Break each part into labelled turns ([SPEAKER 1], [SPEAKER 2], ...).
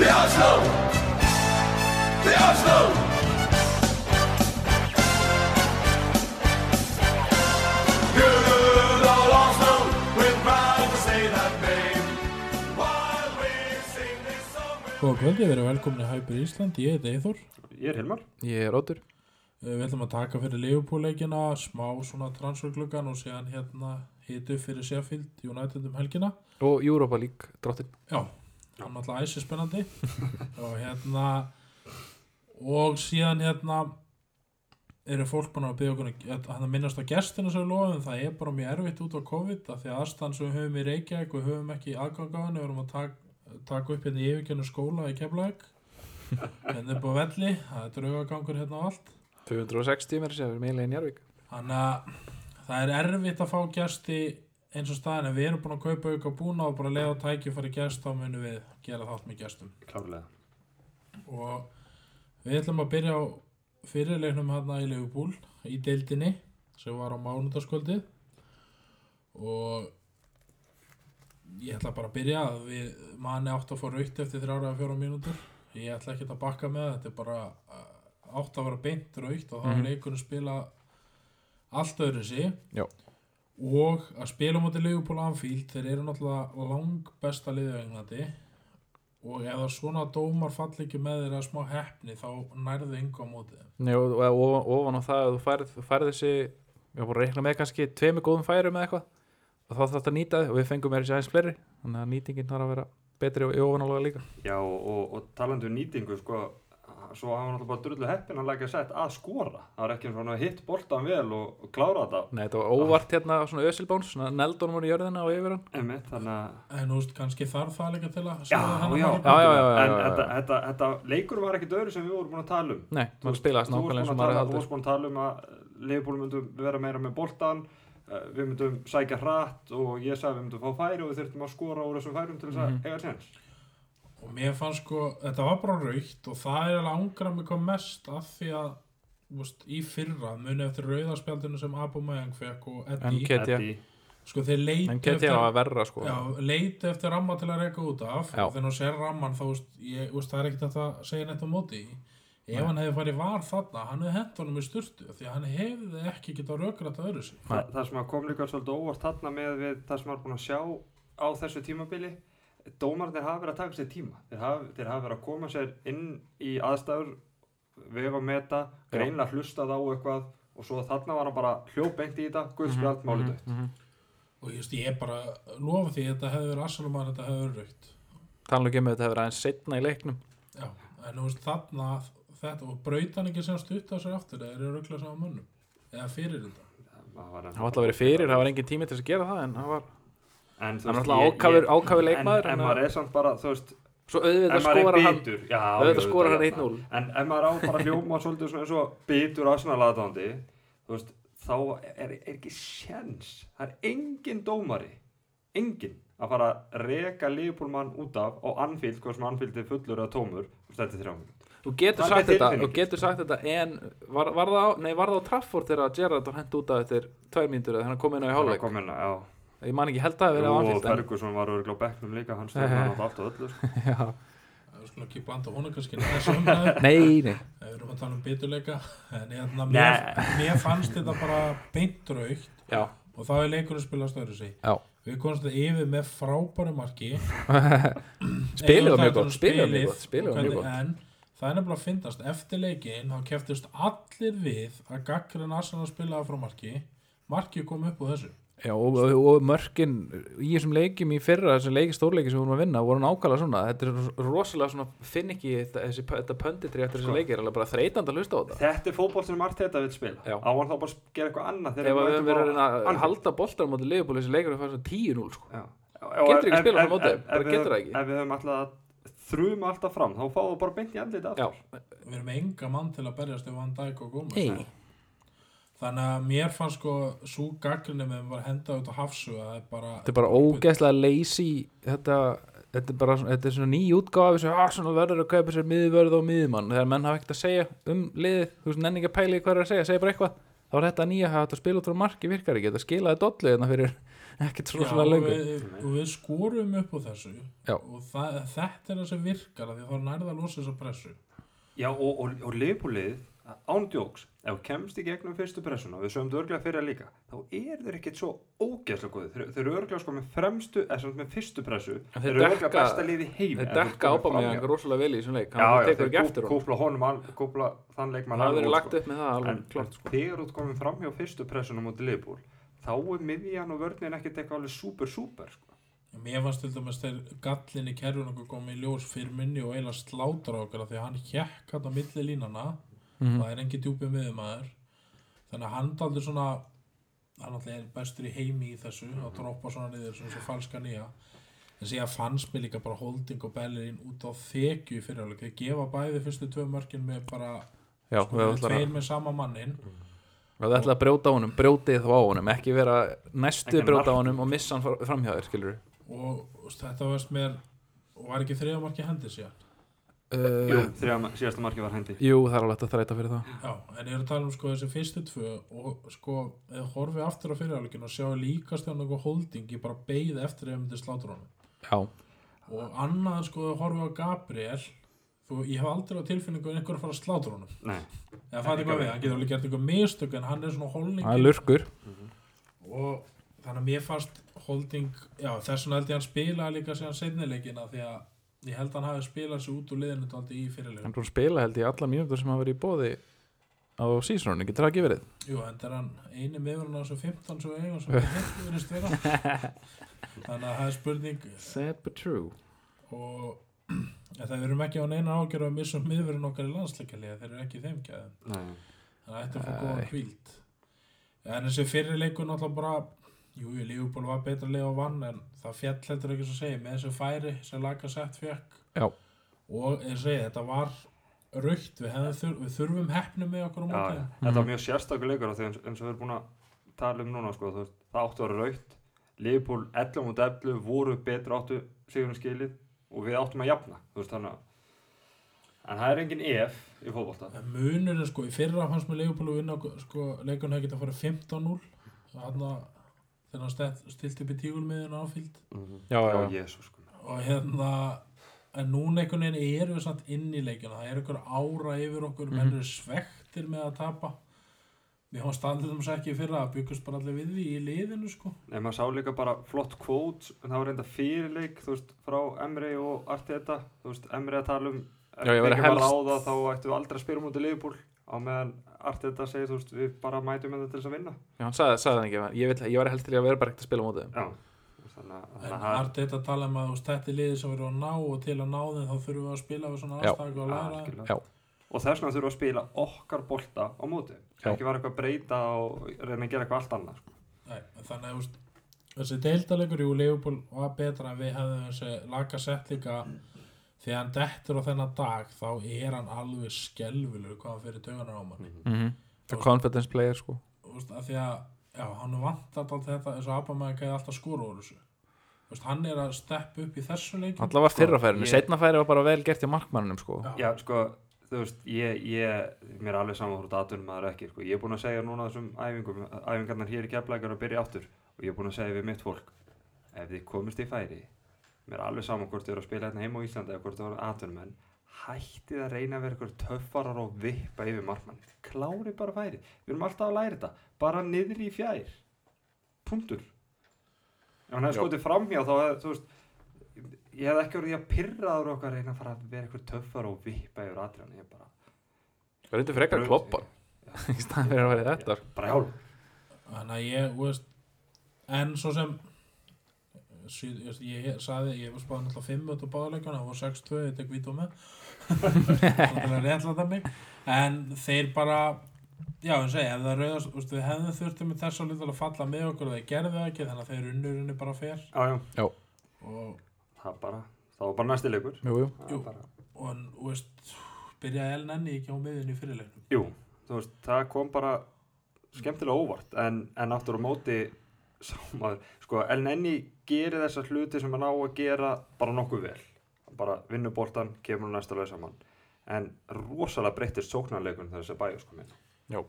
[SPEAKER 1] The Oslo! The Oslo! Good old Oslo, we're proud to say that name. While we sing this song
[SPEAKER 2] Góða kvöldi, við erum velkomin í Hæpur Ísland, ég heiti Eithor.
[SPEAKER 3] Ég er Hilmar
[SPEAKER 4] Ég er Óttur
[SPEAKER 2] Eh, Við ætlum að taka fyrir Liverpool-leikina, smá svona transfergluggan og síðan hérna hitu fyrir Sheffield United um helgina.
[SPEAKER 4] og Europa League drottin
[SPEAKER 2] Já, hann er alltaf æsi spennandi og hérna og síðan hérna eru fólk búin að byggja okkur að hann minnast á gestinu sem við lofum það er bara mjög erfitt út á COVID af því að aðstann sem við höfum í Reykjavík við höfum ekki aðgang á henni við erum að taka, taka upp hérna í yfirkjörnu skóla í Keflavík. Hérna upp á velli. Það er draugagangur hérna á allt.
[SPEAKER 4] 260 mér sem er meðlega í Njarvík
[SPEAKER 2] þannig að það er erfitt að fá gesti eins og staðin en við erum búin að kaupa auka búna og bara leiða tæki fyrir gest þá munum við gera þátt með gestum.
[SPEAKER 3] Klárlega.
[SPEAKER 2] Og við ætlum að byrja á fyrirleiknum hérna í Leifupúl í deildinni sem var á mánudaskvöldið og ég ætla bara að byrja að við manni átt að fá raukt eftir þrjára eða fjóra mínútur. Ég ætla ekki að bakka með þetta er bara átt að vera beint raukt og þá er
[SPEAKER 4] Mhm.
[SPEAKER 2] leikunum spila allt öðru
[SPEAKER 4] Já.
[SPEAKER 2] Og að spila á móti Leifupúl Anfield þeir eru náttúrulega lang besta liðvegnandi og ef það svona dómar falli ekki með þeirra smá heppni þá nærðu yngu á móti þeim.
[SPEAKER 4] Nei, og, og, og ofan á það að þú færð, færð þessi við vorum að reikna með kannski tveimur góðum færum eða eitthvað. Og þá þarf þetta að nýta þið og við fengum mér þessi aðeins fleiri. Þannig að nýtingin þarf að vera betri og ofanálega líka.
[SPEAKER 3] Já og, og talandi um nýtingu sko Svo hafa hann alltaf bara drullu heppin að lækja sett að skora. Það var ekki svona hitt boltan vel og, og klára þetta.
[SPEAKER 4] Nei, þetta var óvart hérna svona ösilbóns svona neldónum voru í jörðina og yfir hann.
[SPEAKER 3] Einmitt, þannig að
[SPEAKER 2] en veist kannski þarf það líka til að
[SPEAKER 3] Já, já.
[SPEAKER 4] Já, já,
[SPEAKER 3] En þetta, þetta, þetta leikur var ekkit öðru sem við vorum búin að tala um.
[SPEAKER 4] Nei,
[SPEAKER 3] Þú varst
[SPEAKER 4] nákvæmlega eins og
[SPEAKER 3] Þú varst búin að tala um að Leifbúl myndum vera meira með boltan eh, Við myndum sækja hratt og ég sagði við myndum fá færi og við þurftum að skora úr þessum færum til þess að
[SPEAKER 4] Mhm.
[SPEAKER 3] eiga séns
[SPEAKER 2] og mér fannst sko, þetta var bara raukt og það er alveg ángra mig hvað mest af því að veist, í fyrra muni eftir rauðarspjaldinu sem Abumeyang fekk og Eddie sko þeir leiti
[SPEAKER 4] var að verra sko.
[SPEAKER 2] Já, leiti eftir ramma til að reyka út af.
[SPEAKER 4] Já.
[SPEAKER 2] og þegar hún sér ramman þá veist, ég, veist, það er ekkert að segja neitt á móti. Ef hann hefði farið var þarna hann hefði hent honum í sturtu því hann hefði ekki getað rökrætt að öðru sig
[SPEAKER 3] Þa, það sem að kom líka svolítið óvart þarna með við það sem er búin að sjá á þessu tímabili dómarnir hafa verið að taka sér tíma. Þeir hafa, þeir hafa verið að koma sér inn í aðstæður vega og meta,
[SPEAKER 4] Já.
[SPEAKER 3] greinlega hlustað á eitthvað og svo þarna var hann bara hljóbeint í þetta, guðspjald, málið dött
[SPEAKER 4] Mhm.
[SPEAKER 2] og just, ég bara lofa því að þetta hefði verið Assalum að þetta hefði verið raukt.
[SPEAKER 4] Tala ekki með þetta hefur aðeins setna í leiknum.
[SPEAKER 2] Já, en þú veist þarna þetta og brautan ekki sem stutt á sér aftur eða eru ruggla saman mönnum. Eða fyrir þetta.
[SPEAKER 3] Það var,
[SPEAKER 4] alltaf verið fyrir, það var engin tími til að gera það en það var,
[SPEAKER 3] en,
[SPEAKER 4] það ákafur,
[SPEAKER 3] ég-
[SPEAKER 4] ákafur leikmaður
[SPEAKER 3] en, maður er samt bara, þú veist
[SPEAKER 4] svo auðvitað skora
[SPEAKER 3] er
[SPEAKER 4] hann auðvitað skora hann
[SPEAKER 3] auðvitað,
[SPEAKER 4] 1-0
[SPEAKER 3] En ef maður á bara hljóma svolítið svona eins og bitur aðsnaðlaðandi, þú veist, þá er, er ekki sjens. Það er engin dómari, engin, að fara að reka Leopoldmann út af á Anfield, hvað sem Anfield er fullur eða tómur, þetta er þrjá mínútur.
[SPEAKER 4] Þú getur
[SPEAKER 3] er
[SPEAKER 4] sagt þetta, þú getur sagt þetta en var, var, það á, nei, var það á Trafford þegar Gerrard var hent út af eftir tvær mínútur eða þannig að koma inn á í hálfleik
[SPEAKER 3] kom.
[SPEAKER 4] Ég man ekki held að það verið á
[SPEAKER 3] og
[SPEAKER 4] Anfield en,
[SPEAKER 3] Ferguson var örgulega á bekknum líka, hann stöður hann átt allt og öllu.
[SPEAKER 4] já,
[SPEAKER 2] við skulum ekki blanda honum kannski
[SPEAKER 4] nei, nei.
[SPEAKER 2] Við erum að tala um biturleika en hérna, mér, mér fannst þetta bara beint raukt
[SPEAKER 4] já,
[SPEAKER 2] og þá er leikurinn spilast öðru sig.
[SPEAKER 4] Já,
[SPEAKER 2] við komumst þetta yfir með frábæru marki.
[SPEAKER 4] Spilið var
[SPEAKER 2] Eigum
[SPEAKER 4] mjög
[SPEAKER 2] það
[SPEAKER 4] gott spilið var mjög gott spilið
[SPEAKER 2] og
[SPEAKER 4] var mjög
[SPEAKER 2] hvernig-
[SPEAKER 4] gott.
[SPEAKER 2] En það er nefnilega að fyndast. Eftir leikin þá keftist allir við að gaggrinn Arsenal spilaði frá marki. Marki kom upp úr þessu
[SPEAKER 4] já, og, og, og mörkin í þessum leikjum í fyrra, þessum leiki stórleiki sem við vorum að vinna voru nákvæmlega svona, þetta er rosalega svona finn ekki þetta, þessi, þetta pönditri eftir
[SPEAKER 3] Sko.
[SPEAKER 4] þessi leiki er alveg bara þreytand að hlusta á þetta
[SPEAKER 3] Þetta er fótból sem Arteta vil spila.
[SPEAKER 4] Já.
[SPEAKER 3] Á hann þá bara að gera eitthvað annað
[SPEAKER 4] ef
[SPEAKER 3] þegar
[SPEAKER 4] við höfum verið að að halda boltar motið leifból þessi leikur er fara 10-0 sko.
[SPEAKER 3] Já.
[SPEAKER 4] Getur ekki spilað á
[SPEAKER 3] ef-
[SPEAKER 4] móti,
[SPEAKER 3] ef-
[SPEAKER 4] bara getur það ekki.
[SPEAKER 3] Ef við höfum alltaf að þrjum alltaf fram, þá fáum við bara beint í andlita
[SPEAKER 2] þannig að mér fannst sko svo gaggrinni með bara henda út á hafsu að það er bara
[SPEAKER 4] þetta er bara ógeðslega lazy þetta, þetta er bara þetta er svona ný útgáfa þessu Arsenal verður að kaupa sér miðvörð og miðmann þegar menn hafa ekkert að segja um liðið þú veist, nenni ekki að pæli hvað er að segja, segja bara eitthvað. Þá er þetta nýja að þetta spila út frá marki virkar ekki, þetta skilaði dollu hérna fyrir ekkert svo svona
[SPEAKER 2] og,
[SPEAKER 4] lengur
[SPEAKER 2] við, og við skorum upp á þessu.
[SPEAKER 4] Já.
[SPEAKER 2] og það, þetta er það sem virkar af því að þá nærða að losa þessa pressu.
[SPEAKER 3] Já, og, og, og Liverpoolið, ándjóks, ef þú kemst í gegnum fyrstu pressuna, við sögum þetta örglega fyrir líka, þá er þeir ekkert svo ógeðslega góðið. Þeir, þeir eru örglega sko með fremstu, eða svona með fyrstu pressu,
[SPEAKER 4] En
[SPEAKER 3] þeir
[SPEAKER 4] þeir
[SPEAKER 3] eru örglega besta liði heim.
[SPEAKER 4] þeir
[SPEAKER 3] þú
[SPEAKER 4] dekka
[SPEAKER 3] framhjá.
[SPEAKER 4] rosalega vel í þessum leik
[SPEAKER 3] Já,
[SPEAKER 4] hann
[SPEAKER 3] já,
[SPEAKER 4] tekur ekki eftir honum
[SPEAKER 3] kúpla honum, al- kúpla þann leikmann
[SPEAKER 4] það
[SPEAKER 3] alveg
[SPEAKER 4] verður
[SPEAKER 3] út,
[SPEAKER 4] lagt upp með það alveg
[SPEAKER 3] en
[SPEAKER 4] klart sko.
[SPEAKER 3] þegar þú komin fram hjá fyrstu pressuna mútið Liverpool, þá er miðjan og vörnin ekkert eitthvað alveg super, super, sko.
[SPEAKER 2] Mér fannst til dæmis þeir gallin í kerfun okkur komið í ljós fyrir minni og eiginlega slátra okkar af því að hann hjekk hann á milli línana
[SPEAKER 4] Mhm.
[SPEAKER 2] það er engi djúpið miðumæður þannig að hann daldi svona hann alltaf er bestur í heimi í þessu að droppa svona niður svona svo falska nýja. En síðan fannst mér líka bara holding og bellerinn út á þekju í fyrirháleik þeir gefa bæði fyrstu tvö mörkin með bara
[SPEAKER 4] já,
[SPEAKER 2] sko, með tveir
[SPEAKER 4] að
[SPEAKER 2] með sama mannin
[SPEAKER 4] við ætlum að brjóta á honum, brjótið þá á honum ekki vera næstu
[SPEAKER 3] Ekki
[SPEAKER 4] brjóta á honum og missa hann fr- framhjá þér skilur
[SPEAKER 2] og veist, þetta varst mér og var ekki þriða marki hendi síðan
[SPEAKER 3] Jú,
[SPEAKER 4] uh,
[SPEAKER 3] þriða, síðasta marki var hendi.
[SPEAKER 4] jú, það er alveg að þræta fyrir það.
[SPEAKER 2] Já, en ég er að tala um sko þessi fyrstu tvö og sko, eða horfi aftur á fyrirháleikin og sjá líka stjórn eitthvað holding ég bara beið eftir að ég myndi slátur honum.
[SPEAKER 4] Já,
[SPEAKER 2] og annað sko að horfi á Gabriel þú, ég hef aldrei á tilfinningu að einhver að fara að slátur honum.
[SPEAKER 3] Nei,
[SPEAKER 2] það er eitthvað við, hann getur alveg gert eitthvað mistök en hann er svona
[SPEAKER 4] það er
[SPEAKER 2] holding
[SPEAKER 4] lurkur
[SPEAKER 2] og þannig að mér fannst holding, já ég hann held að hann hafi spilað sér út úr liðinu tóldi í
[SPEAKER 4] hann búin að spila held ég alla mínútur sem hafa verið í bóði á sísrónu, getur það ekki verið?
[SPEAKER 2] Jú, en það er hann eini miðurinn á þessu 15 svo eigum sem ég hefði verið vera þannig að það er spurning.
[SPEAKER 4] Sad but true.
[SPEAKER 2] Og ja, það verum ekki á neina ágjör að missa miðurinn okkar í landsleikalið þeir eru ekki í þeim gæðum.
[SPEAKER 3] Nei.
[SPEAKER 2] þannig að þetta er fyrir góðan
[SPEAKER 4] Nei.
[SPEAKER 2] kvíld en þessi fyrir leikur náttúrulega bara jú, jú, Lífupól var betra leið á vann en það fjall heldur ekki svo að segja með þessu færi sem laga sett fekk
[SPEAKER 4] Já.
[SPEAKER 2] og ég segi, þetta var raukt, við, þur, við þurfum hefnu með okkur á
[SPEAKER 3] Já,
[SPEAKER 2] móti.
[SPEAKER 3] já. Þetta var mjög sérstakur leikur af því eins, eins og við erum búin að tala um núna sko, það áttu að vera raukt Liverpool 11 mot 11 voru betur áttu sigurinn skilið og við áttum að jafna þú veist, þannig að en það er engin EF í fótbolta.
[SPEAKER 2] En munurinn sko, í fyrra fannst mér Leopold að vinna sko, leikun hefði getað að fara 15-0 hann að þegar hann stett, stilt upp í tígulmiðin áfíld
[SPEAKER 4] já, já, já.
[SPEAKER 3] Jésús sko.
[SPEAKER 2] og hérna en núna einhvern veginn erum við samt inn í leikina. Það er einhver ára yfir okkur. Menn eru svektir með að tapa. Við hann standið um sér ekki í fyrra. Að byggast bara allir við því í liðinu sko.
[SPEAKER 3] Nei, maður sá líka bara flott quote. En það var reynda fyrirleik þú veist, frá Emre og Arteta. Þú veist, Emre að tala um ef
[SPEAKER 4] Já, ég
[SPEAKER 3] við ekki bara
[SPEAKER 4] helst-
[SPEAKER 3] ráða þá ættum við aldrei að spila mútið Liverpool. Á meðan Arteta segir, þú veist, við bara mætum þetta til þess að vinna
[SPEAKER 4] já hann sagði, sagði það ekki ég, vil, ég var helst til í að vera bara ekkert að spila á móti þeim.
[SPEAKER 3] Já, þú veist, þannig að-
[SPEAKER 2] en
[SPEAKER 3] þannig að
[SPEAKER 2] Arteta tala um að þú veist, þetta er liðið sem við erum að ná og til að ná þeim þá þurfum við að spila við svona
[SPEAKER 4] Já.
[SPEAKER 2] aðstæk og læra.
[SPEAKER 4] Já.
[SPEAKER 3] og þess vegna þurfum við að spila okkar bolta á móti ekki vera eitthvað að breyta og reyna að gera eitthvað allt annað sko.
[SPEAKER 2] Nei, en þannig að þú veist, þessi deildalegur í Leopold var betra en við hefðum þessi laga sett líka því að hann dettur á þennan dag þá er hann alveg skelvilegur hvað hann fyrir tögunar á manni.
[SPEAKER 4] Mhm. The confidence player sko.
[SPEAKER 2] Veist, að því að já, hann vant alltaf þetta eins og Abamæk hefði alltaf skora úr þessu. Veist, hann er að steppa upp í þessu leikum
[SPEAKER 4] allavega fyrra færinu,
[SPEAKER 3] ég-
[SPEAKER 4] setna færi var bara vel gert í markmannunum sko.
[SPEAKER 2] Já.
[SPEAKER 3] já, sko, þú veist, ég, ég mér er alveg saman hvort aðtunum maður ekki sko. ég er búin að segja núna þessum æfingum æfingarnar hér í keflækjar að byrja aftur og ég er búin að segja við mitt fólk ef þið komist í færi mér er alveg saman hvort þið eru að spila hérna heima á Íslandi eða hvort þið eru aðtunum en hættið að reyna að vera eitthvað töffarar og vippa yfir markmann klári bara færi, við erum alltaf að læra þetta. Bara niður í fjær. Punktur. Ef hann hefði skotið framhjá þá hefði, þú veist ég hef ekki verið að pyrraður okkar að reyna að fara að vera eitthvað töffar og vippa yfir atriðan ég bara
[SPEAKER 4] það er eitthvað frekar kloppa í staðan fyrir að vera þetta
[SPEAKER 3] bara hjálp
[SPEAKER 2] en svo sem síð, ég, ég, ég saði, ég var spáðan alltaf 5 út á báðleikana, það var 6-2 ég tek vít á með þannig að réttlæta mig. En þeir bara já, ég segi, ef það rauðast þú veist, við hefðum þurftum með þess að lítið að falla með okkur og þeir gerðu það ekki, þannig að þeir unnurinn bara fer.
[SPEAKER 3] Já, já.
[SPEAKER 2] og,
[SPEAKER 3] það bara, það var bara næsti leikur.
[SPEAKER 4] Jú, jú.
[SPEAKER 3] Það bara,
[SPEAKER 2] og þú veist byrjaði El Nenni ekki á miðin í fyrirleiknum
[SPEAKER 3] jú, þú veist, það kom bara skemmtilega óvart. En, en aftur á móti sá maður, sko, El Nenni gerir þessar hluti sem hann á að gera bara nokkuð vel. Bara vinnur boltan, kemur hann næsta lausa mann en rosalega breyttist sóknarleikun þegar þessi bæjur sko minn
[SPEAKER 4] Já.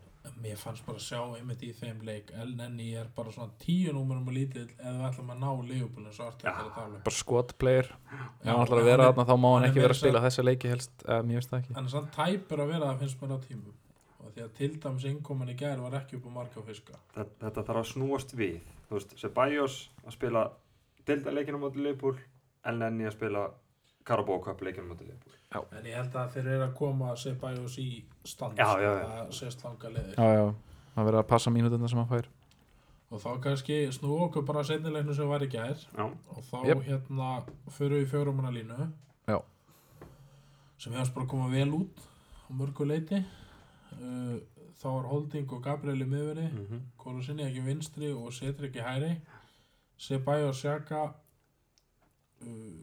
[SPEAKER 2] mér fannst bara að sjá einmitt í þeim leik Elneny er bara svona tíu númurum og lítill eða við ætlum að ná Artur
[SPEAKER 3] Já.
[SPEAKER 2] er að tala um.
[SPEAKER 4] Bara skot player. Ef hann ætlar að vera
[SPEAKER 2] er-
[SPEAKER 4] þarna þá má hann ekki vera að
[SPEAKER 2] að
[SPEAKER 4] spila þessa leiki helst eða mér finnst það ekki.
[SPEAKER 2] Hann er samt tæpur að vera það finnst mér á tímum því að til dæmis innkomin í gær var ekki upp á marga fiska.
[SPEAKER 3] Þetta, þetta þarf að snúast við. Þú veist, Ceballos að spila dildaleikinu á móti Liverpool en Nenni að spila Carabao Cup leikinu á móti Liverpool.
[SPEAKER 2] En ég held að þeir eru að koma að bæjus í stand.
[SPEAKER 3] Já, já, já.
[SPEAKER 2] það sést langa leðir
[SPEAKER 4] já, já, það verður að passa mínútuna sem hann fær.
[SPEAKER 2] Og þá kannski snú okkur bara að setnileiknu sem var í gær.
[SPEAKER 3] Já,
[SPEAKER 2] og þá
[SPEAKER 4] Jep.
[SPEAKER 2] hérna fyrir við fjórumanna línu
[SPEAKER 4] Já.
[SPEAKER 2] sem hefast bara að koma vel út á mörgu leiti uh, þá var Holding og Gabriel í miðverði
[SPEAKER 3] mm -hmm.
[SPEAKER 2] Kólu sinni ekki vinstri og setur ekki hæri Sebæ og Sjaka uh,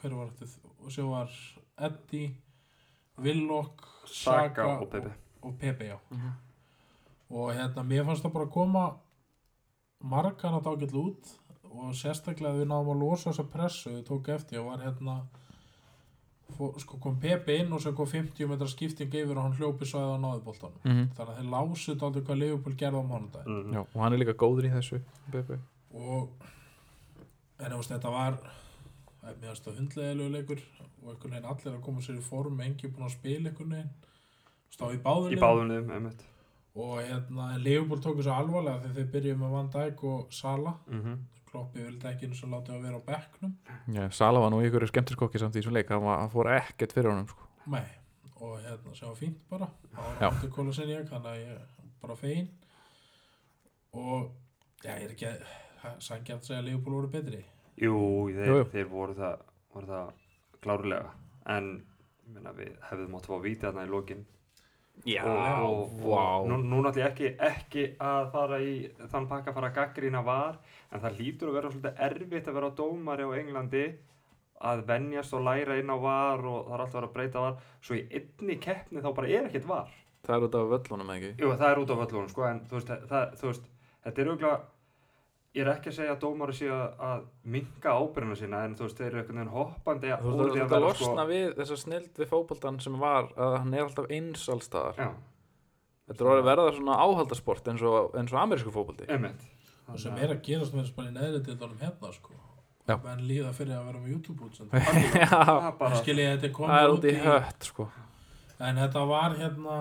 [SPEAKER 2] hver var þetta og svo var Eddi Willock
[SPEAKER 3] Saka og Pepe.
[SPEAKER 2] og Pepe já. Og hérna mér fannst það bara að koma margar að dágætlu út og sérstaklega við náðum að losa þessa pressu við tók eftir og var hérna sko kom Pepe inn og svo kom 50 metra skipting yfir og hann hljópi svæði á náðuboltanum
[SPEAKER 4] mm
[SPEAKER 2] þannig að þeir lásið aldrei hvað Leopold gerði á mánudag
[SPEAKER 3] mm
[SPEAKER 4] já, og hann er líka góður í þessu Bebe.
[SPEAKER 2] og en þú veist þetta var það er meðast að hundlegilegu leikur og einhvern veginn allir að koma sér í form engi búin að spila einhvern veginn. Stá í
[SPEAKER 3] báðunum,
[SPEAKER 2] og hérna Leopold tóku svo alvarlega þegar þeir byrjuðu með Van Dijk og Sala
[SPEAKER 3] mm -hmm.
[SPEAKER 2] Kloppi vildi ekki eins og látið að vera á bekknum.
[SPEAKER 4] Já, Sala var nú ykkur skemmtiskokki samt í þessum leik. Hann, var, hann fór ekkert fyrir honum sko.
[SPEAKER 2] Nei, og hérna var fínt bara. Það var sinni ég þannig að ég er bara fegin. Og já, ég er ekki að sangjart að segja að Leopold voru betri.
[SPEAKER 3] Jú, þeir,
[SPEAKER 4] Jú, jú.
[SPEAKER 3] þeir voru það, voru það klárlega. En ég meina, við hefðum átt að fá að víta þarna í lokin
[SPEAKER 4] já,
[SPEAKER 3] og,
[SPEAKER 4] vá
[SPEAKER 3] og nú, nú náttúrulega ekki, ekki að fara í þann pakka að fara að gaggrína var en það hlýtur að vera svolítið erfitt að vera dómari á Englandi að venjast og læra inn á var og það er alltaf að vera að breyta var. Svo í einni keppni þá bara er ekkert var.
[SPEAKER 4] Það er út af völlunum ekki?
[SPEAKER 3] Jú, það er út af völlunum sko, en þú veist, það, þú veist þetta er auðvitað ég er ekki að segja að dómari séu að, minka ábyrjuna sína en þú veist, þeir eru einhvern veginn hoppandi
[SPEAKER 4] þú veist
[SPEAKER 3] því
[SPEAKER 4] að
[SPEAKER 3] að
[SPEAKER 4] þetta
[SPEAKER 3] vera,
[SPEAKER 4] losna við þessa snild við fótboltan sem var að hann er alltaf eins allstaðar
[SPEAKER 3] Já,
[SPEAKER 4] þetta er orðið verða svona áhaldarsport eins og, eins og amerísku fótbolti.
[SPEAKER 3] Einmitt.
[SPEAKER 2] Og sem er að gerast með þess bara í neðri dildunum hérna sko.
[SPEAKER 4] Já.
[SPEAKER 2] menn líða fyrir að vera með YouTube útsend
[SPEAKER 4] já,
[SPEAKER 3] Það bara,
[SPEAKER 2] skil ég að þetta er
[SPEAKER 4] það
[SPEAKER 2] komið út
[SPEAKER 4] í hött sko.
[SPEAKER 2] En þetta var hérna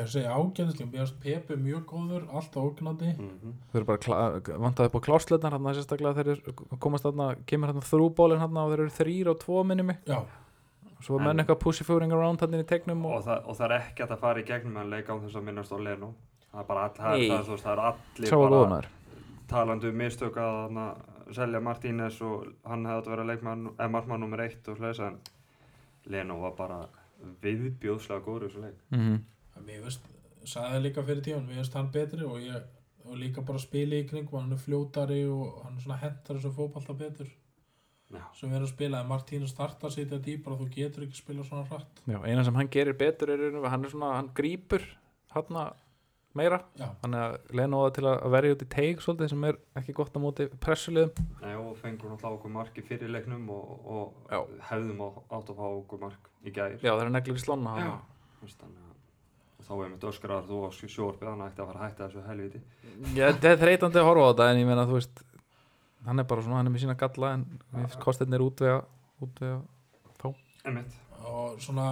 [SPEAKER 2] ég segja ágæðislega, mér finnst Pepe mjög góður alltaf ógnandi.
[SPEAKER 3] Mhm.
[SPEAKER 4] Þau eru bara vantaði upp á klásleitnar hann sérstaklega þeir eru- komast þarna kemur hann þrúbólinn hann og þeir eru þrýr og tvo minni mig.
[SPEAKER 2] Já,
[SPEAKER 4] svo er
[SPEAKER 3] En-
[SPEAKER 4] menn eitthvað pussyfooting around hann í tegnum og,
[SPEAKER 3] og, það, og það er ekki að fara í gegnum en leika án þess að minnast á Leno. Það er bara all, það, það, þú veist, það er allir
[SPEAKER 4] að
[SPEAKER 3] bara talandi um mistök að hana, selja Martínez og hann hefði átt að vera leikmann eða markmann nummer eitt og sless en Leno var bara viðbjóðslega góður í þessu leik.
[SPEAKER 4] Mm -hmm.
[SPEAKER 2] Mér finnst sagði það líka fyrir tíman, mér finnst hann betri og ég og líka bara spila í kringum hann er fljótari og hann er svona hentar þessu fótballta betur
[SPEAKER 3] Já.
[SPEAKER 2] sem erum að spila, en Martínu startar að sitja dýpar og þú getur ekki spila svona hratt
[SPEAKER 4] Já, eina sem hann gerir betur er í raun og veru- hann er svona, hann grípur hann meira
[SPEAKER 2] já,
[SPEAKER 4] hann er að það til að verja út í teig svolítið sem er ekki gott á móti pressuliðum
[SPEAKER 3] Nei, og fengur náttúrulega okkur mark í fyrir leiknum og, og hefðum átt að fá okkur mark í gær
[SPEAKER 4] Já, það er neglir slonna
[SPEAKER 3] Já.
[SPEAKER 4] hann.
[SPEAKER 3] Þú veist, þannig að og þá er mitt öskrar þú á sjórfið þannig að ætti að fara að hætta þessu helviti
[SPEAKER 4] Já, þetta er þreytandi að horfa á þetta en ég meina þú veist hann er bara svona, hann er með sína galla en við kostirnir útvega útvega
[SPEAKER 3] Einmitt.
[SPEAKER 2] og svona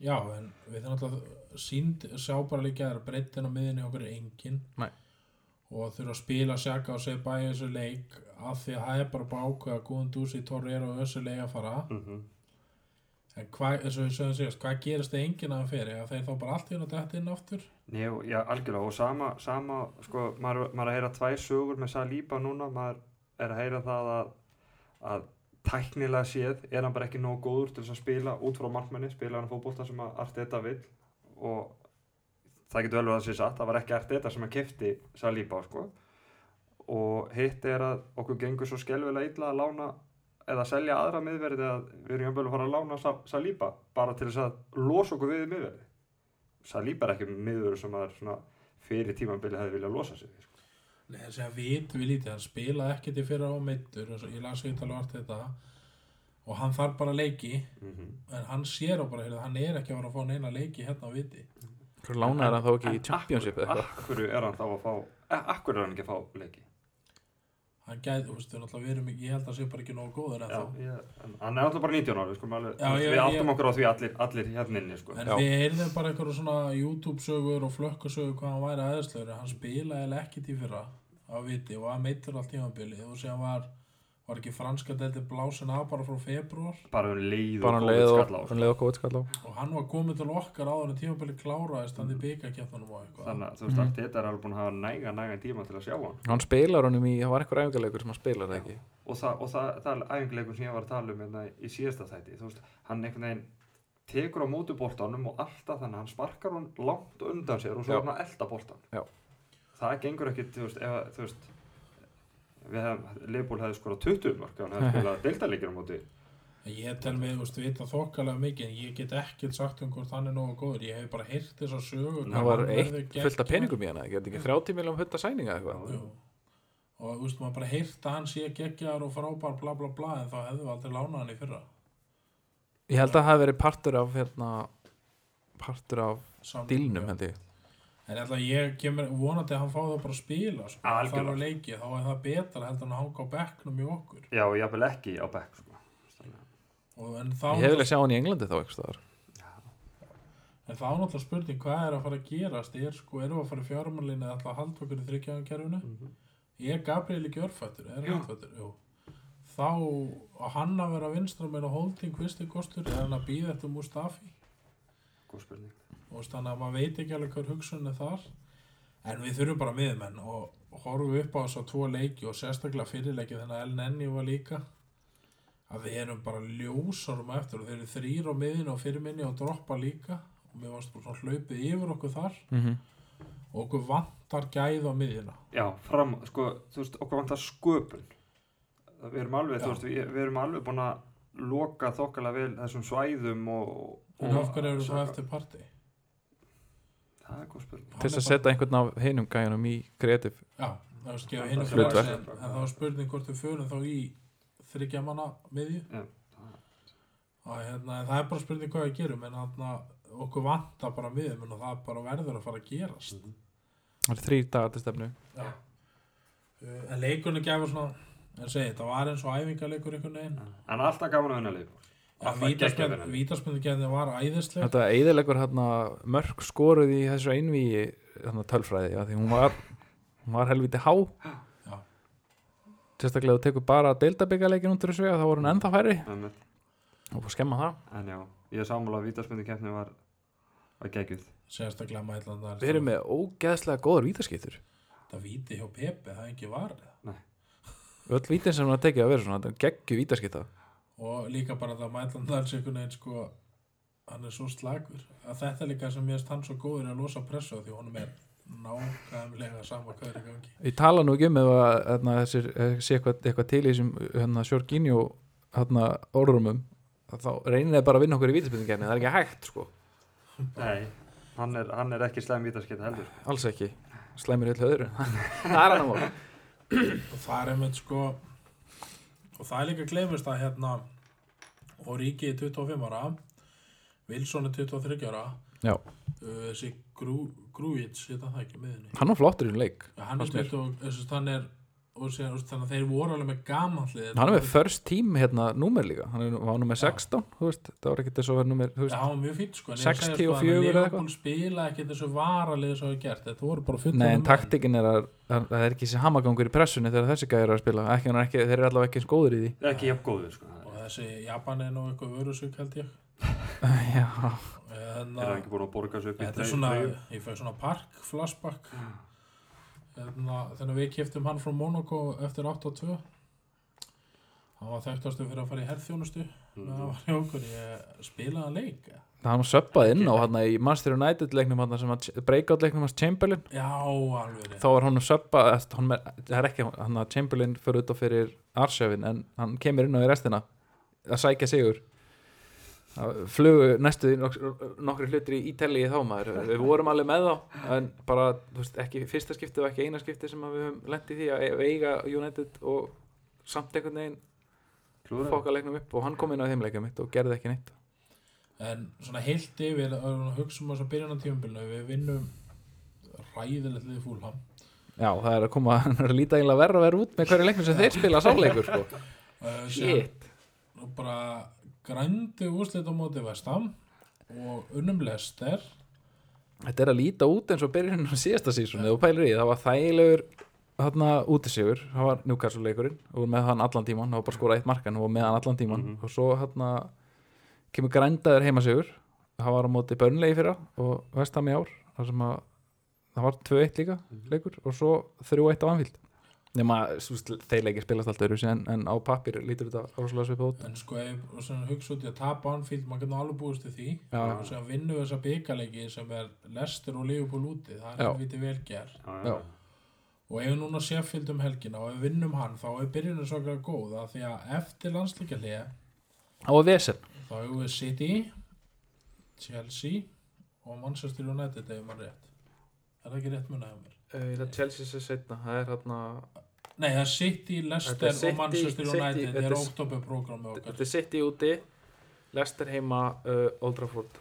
[SPEAKER 2] já, en við þurfum alltaf sínd, sjá bara líka að breytin á miðinni okkur er engin.
[SPEAKER 4] Nei.
[SPEAKER 2] og þurfa að spila sjaka og segja bæja þessu leik af því að það er bara ákveða góðan dúsi, Torreira og þessu leik að fara.
[SPEAKER 3] Mm
[SPEAKER 2] en hvað, eins og við sögum síðast, hvað gerist það enginn að fyrir, þeir þá bara allt í hún að þetta inn
[SPEAKER 3] Nei, og- já, algjörlega. Og sama, sama sko, maður, maður er að heyra tvær sögur með Saliba núna, maður er að heyra það að, að tæknilega séð er hann bara ekki nóg góður til að spila út frá markmenni, spila hann fótbolta sem að Arteta vill. Og það getur vel verið að sé satt, það var ekki Arteta sem að kefti Saliba sko. og hitt er að okkur gengur svo skelvilega illa að lána eða selja aðra miðverði að við erum jafnvel að fara að lána Sa- Saliba bara til þess að losa okkur við miðverði Saliba er ekki miður sem svona fyrir tímabili hefði viljað losa sig við, sko.
[SPEAKER 2] Nei, þessi að vitum við lítið, hann spilaði ekkert í fyrra á meittur, ég las við tala vart þetta. Og hann þarf bara leiki
[SPEAKER 3] mm
[SPEAKER 2] en hann sér á bara, hann er ekki að fara að fá neina leiki hérna á viti.
[SPEAKER 4] Hver lánaði hann þá ekki í Championship eða eitthvað?
[SPEAKER 3] Akkur er hann þá að fá eh, Akkur er hann ekki að fá leiki
[SPEAKER 2] hann gæti, þú veist, við náttúrulega verum ekki ég held að það sé bara ekki nógu góður en
[SPEAKER 3] Já,
[SPEAKER 2] þá
[SPEAKER 3] ég, en hann er alltaf bara 19 ára Við, skulum alveg,
[SPEAKER 2] Já, ég-
[SPEAKER 3] við áttum
[SPEAKER 2] ég-
[SPEAKER 3] okkur á því allir, allir hérna inni sko.
[SPEAKER 2] en
[SPEAKER 4] Já.
[SPEAKER 2] við heyrðum bara einhverju svona YouTube-sögur og flökkusögur hvað hann væri aðeinslögur en hann spilaði eiginlega ekkert í fyrra á viti og var meittur allt tímabili og síðan var, var ekki franska delti blásin af bara frá februar
[SPEAKER 3] Bara um leið
[SPEAKER 4] Bara
[SPEAKER 3] og
[SPEAKER 4] og
[SPEAKER 3] skall á.
[SPEAKER 4] hann leið og góð skall á.
[SPEAKER 2] Og hann var komið til okkar áður en tímabili kláraðist hann í byggakjöfnunum og eitthvað.
[SPEAKER 3] Þannig að þú veist, allt þetta er alveg búin að hafa næga, næga tíma til að sjá hann.
[SPEAKER 4] Hann spilar honum í, það var einhver æfingarleikur sem hann spilar það ekki?
[SPEAKER 3] Og það, og það, það er æfinguleikum sem ég var að tala um hérna í síðasta þætti þú veist, hann einhvern veginn tekur á móti boltanum og alltaf þannig að hann og að að- við Leifból hefði skorað 20 mörg hann hefði spilað deildarleikir á móti.
[SPEAKER 2] En ég tel mig, þú veist, vita þokkalega mikið en ég get ekkert sagt um hvort hann er nógu góður. Ég hef bara heyrt þessa sögu.
[SPEAKER 4] Það var eitt fullt af peningum í hana, ekki, ekki 30 miljón hutta sæninga eitthvað?
[SPEAKER 2] Og þú veist, maður bara heyrt að hann sé geggjar og frábær bla bla bla en þá hefðu við aldrei lánað hann í fyrra.
[SPEAKER 4] Ég held að það hafi verið partur af hérna, partur af dílnum held ég
[SPEAKER 2] en alltaf ég kemur vonandi að hann fá það bara að spila sko.
[SPEAKER 3] Algjörlega.
[SPEAKER 2] það var leikið, þá er það betra heldur en að hanga á bekknum í okkur.
[SPEAKER 3] Já, ég vil ekki á bekk sko.
[SPEAKER 2] og, en, þá,
[SPEAKER 4] Ég hef viljað sjá hann í Englandi þá eitthvað staðar.
[SPEAKER 2] En þá er náttúrulega spurning hvað er að fara að gerast? Er sko, erum við að fara í fjármálinu eða alltaf að halda okkur í þryggjaðankerfinu
[SPEAKER 3] Mhm.
[SPEAKER 2] er Gabriel ekki örfættur er jú. Þá á hann að vera vinstra meina holding kvisti kostur er hann að býða eftir Mustafi?
[SPEAKER 3] Góð spurning
[SPEAKER 2] og þannig að maður veit ekki alveg hver hugsun er þar. En við þurfum bara miðmenn og horfum upp á þess að tvo leiki og sérstaklega fyrirleiki þannig að El Nenni var líka. Að við erum bara ljósarum eftir og þeir eru þrýr á miðinu og fyrirminni og droppa líka. Og varst bara svona hlaupið yfir okkur þar.
[SPEAKER 4] Mm -hmm.
[SPEAKER 2] og okkur vantar gæð á miðjuna.
[SPEAKER 3] Já, fram, sko, þú veist, okkur vantar sköpun. Við erum alveg,
[SPEAKER 2] Já.
[SPEAKER 3] þú veist, við, við erum alveg búin að loka þokkalega vel þessum svæðum og,
[SPEAKER 2] en
[SPEAKER 3] og
[SPEAKER 2] af hverju eru það eftir partí
[SPEAKER 3] það er góð spurning
[SPEAKER 4] Til þess að setja einhvern af hinum gæjanum í kreatív
[SPEAKER 2] er
[SPEAKER 3] er
[SPEAKER 4] hlutverk.
[SPEAKER 2] en, það var spurning hvort við förum þá í þryggja manna miðju.
[SPEAKER 3] Já,
[SPEAKER 2] og hérna, það er bara spurning hvað við gerum en hérna, okkur vantar bara miðjum og það bara verður að fara að gerast.
[SPEAKER 4] Það er þrý dagar til stefnu.
[SPEAKER 2] Já. Uh, en leikunni gefur svona en segi, það var eins og æfingarleikur einhvern veginn.
[SPEAKER 3] En alltaf gaman að vinna Leifból
[SPEAKER 2] vítaspöndu var æðisleg.
[SPEAKER 4] Þetta eðilegur hérna mörg skoruð í þessu einvíi hérna, tölfræði, já, því hún var hún var helviti há.
[SPEAKER 2] Já.
[SPEAKER 4] Sérstaklega þú tekur bara deildabyggaleikin út úr þessu þá voru hún ennþá færri.
[SPEAKER 3] En,
[SPEAKER 4] og búið að skemma það.
[SPEAKER 3] En já, ég er sammála að keppni var var geggjuð.
[SPEAKER 2] Sérstaklega mætlandar
[SPEAKER 4] Við erum með ógeðslega góðar vítaskiptur.
[SPEAKER 2] Það víti hjá Pepe, það er ekki varð
[SPEAKER 4] Öll vítin sem har tekið að vera svona, þetta er geggju vítaskipta
[SPEAKER 2] og líka bara það mætlandar einhvern veginn sko hann er svo slagur að þetta er líka sem ég erst hann svo góður að losa pressu því honum er nákvæmlega sama hvað er í gangi.
[SPEAKER 4] Ég tala nú ekki um ef að hérna, þessir, eh, sé eitthvað, eitthvað til í þessum hérna, Sjörginjó hérna, orðrumum þá reynir það bara að vinna okkur í vítaspilningenni það er ekki hægt sko,
[SPEAKER 3] nei, hann er, hann er ekki slæm vítaskipta heldur.
[SPEAKER 4] Alls ekki. Slæmur í öllu öðru. Það er hann að
[SPEAKER 2] og það er einmitt sko og það er líka glemist að hérna og Ríki er 25 ára Wilson er 23 ára
[SPEAKER 4] Já.
[SPEAKER 2] uh, þessi Grú, Grúits þetta það ekki miðinni
[SPEAKER 4] hann var flottur í leik
[SPEAKER 2] ja, hann, er
[SPEAKER 4] fannst mér.
[SPEAKER 2] 20, þessi, hann er og sér, þannig að þeir voru alveg með gamanlið
[SPEAKER 4] hann er með first team hérna númer líka. Hann er, var númer 16 þú veist, það var ekki þess að vera númer
[SPEAKER 2] Já, mjög fýtt sko en ég segi,
[SPEAKER 4] 64
[SPEAKER 2] sko, að
[SPEAKER 4] eða
[SPEAKER 2] Liverpool
[SPEAKER 4] eitthvað.
[SPEAKER 2] spila ekki þessu varalið sem hafa gert. Þetta voru bara fullorðnir
[SPEAKER 4] Nei, en taktikin er að að- það er ekki þessi hamagangur í pressunni þegar þessi gæðir að spila. Ekki, hann er ekki, þeir eru allavega ekki eins góður í því.
[SPEAKER 3] Ekki jafn góður sko.
[SPEAKER 2] og þessi Japan er nú eitthvað vörusug held ég.
[SPEAKER 4] Já,
[SPEAKER 2] en
[SPEAKER 3] er hann ekki búin að borga sig upp í
[SPEAKER 2] Þannig við keftum hann frá Monaco eftir 8-2 Hann var þekktastu fyrir að fara í herþjónustu. Mm. Það var hjá okkur, ég spilaði hann leik.
[SPEAKER 4] Hann var söppað inn á hann í Manchester United leiknum hann sem að breakout leiknum hans Chamberlain.
[SPEAKER 2] Já, alveg
[SPEAKER 4] þá var hann söppað er- það er ekki hann að Chamberlain fyrir út á fyrir Arsjöfin en hann kemur inn á í restina að sækja sigur flugu næstu nokkri hlutir í Ítali þá maður. Við vorum alveg með þá en bara þú veist, ekki fyrsta skipti og ekki eina skipti sem við höfum lent í því að eiga United og samt einhvern veginn fokka leiknum upp. Og hann kom inn á þeim leiknum mitt og gerði ekki neitt.
[SPEAKER 2] En svona heilt yfir að hugsa um þess að byrja á tímabilinu. Við vinnum ræðilegt liðið fúlham
[SPEAKER 4] Já, það er að koma að líta eiginlega verra að vera út með hverju leiknum sem þeir spila sáleikur sko.
[SPEAKER 2] uh,
[SPEAKER 4] Shit.
[SPEAKER 2] og bara grændi úrslit á móti vestam og unnum lester
[SPEAKER 4] Þetta er að líta út eins og byrjun á síðasta sísoni og pælir í, það var þægilegur þarna útisigur, það var Newcastle leikurinn og með hann allan tíman, það var bara skora eitt markan og með hann allan tíman
[SPEAKER 3] Mhm.
[SPEAKER 4] og svo þarna kemur grændaður heimasigur það var á móti börnlegi fyrra og vestam í ár þar sem að það var 2-1 líka leikur. Og svo 3-1 á anfíld nema þeir leikir spilast allt öðru en, en á pappir lítur þetta rosalega svipað út.
[SPEAKER 2] En sko ef og svona hugsa út í að tapa Anfield maður getur alveg búist til því.
[SPEAKER 4] Já.
[SPEAKER 2] og sem vinnum við þessa byggalegi sem er Leicester og Liverpool úti það er vitið vel ger
[SPEAKER 3] Já,
[SPEAKER 4] Já.
[SPEAKER 2] og ef núna Sheffield um helgina og ef vinnum hann þá er byrjunum svo ekki góð af því að eftir landslíkjalið
[SPEAKER 4] á að vesen.
[SPEAKER 2] þá hefur við City Chelsea og Manchester United ef maður rétt. Er það ekki rétt munið af mér
[SPEAKER 4] það er Chelsea sem setna, það er hérna
[SPEAKER 2] nei það er City, Leicester
[SPEAKER 4] er City-
[SPEAKER 2] og Manchester United. Það er oktoberprogrammi okkar.
[SPEAKER 4] Þetta er City úti Leicester heima uh, Old Trafford.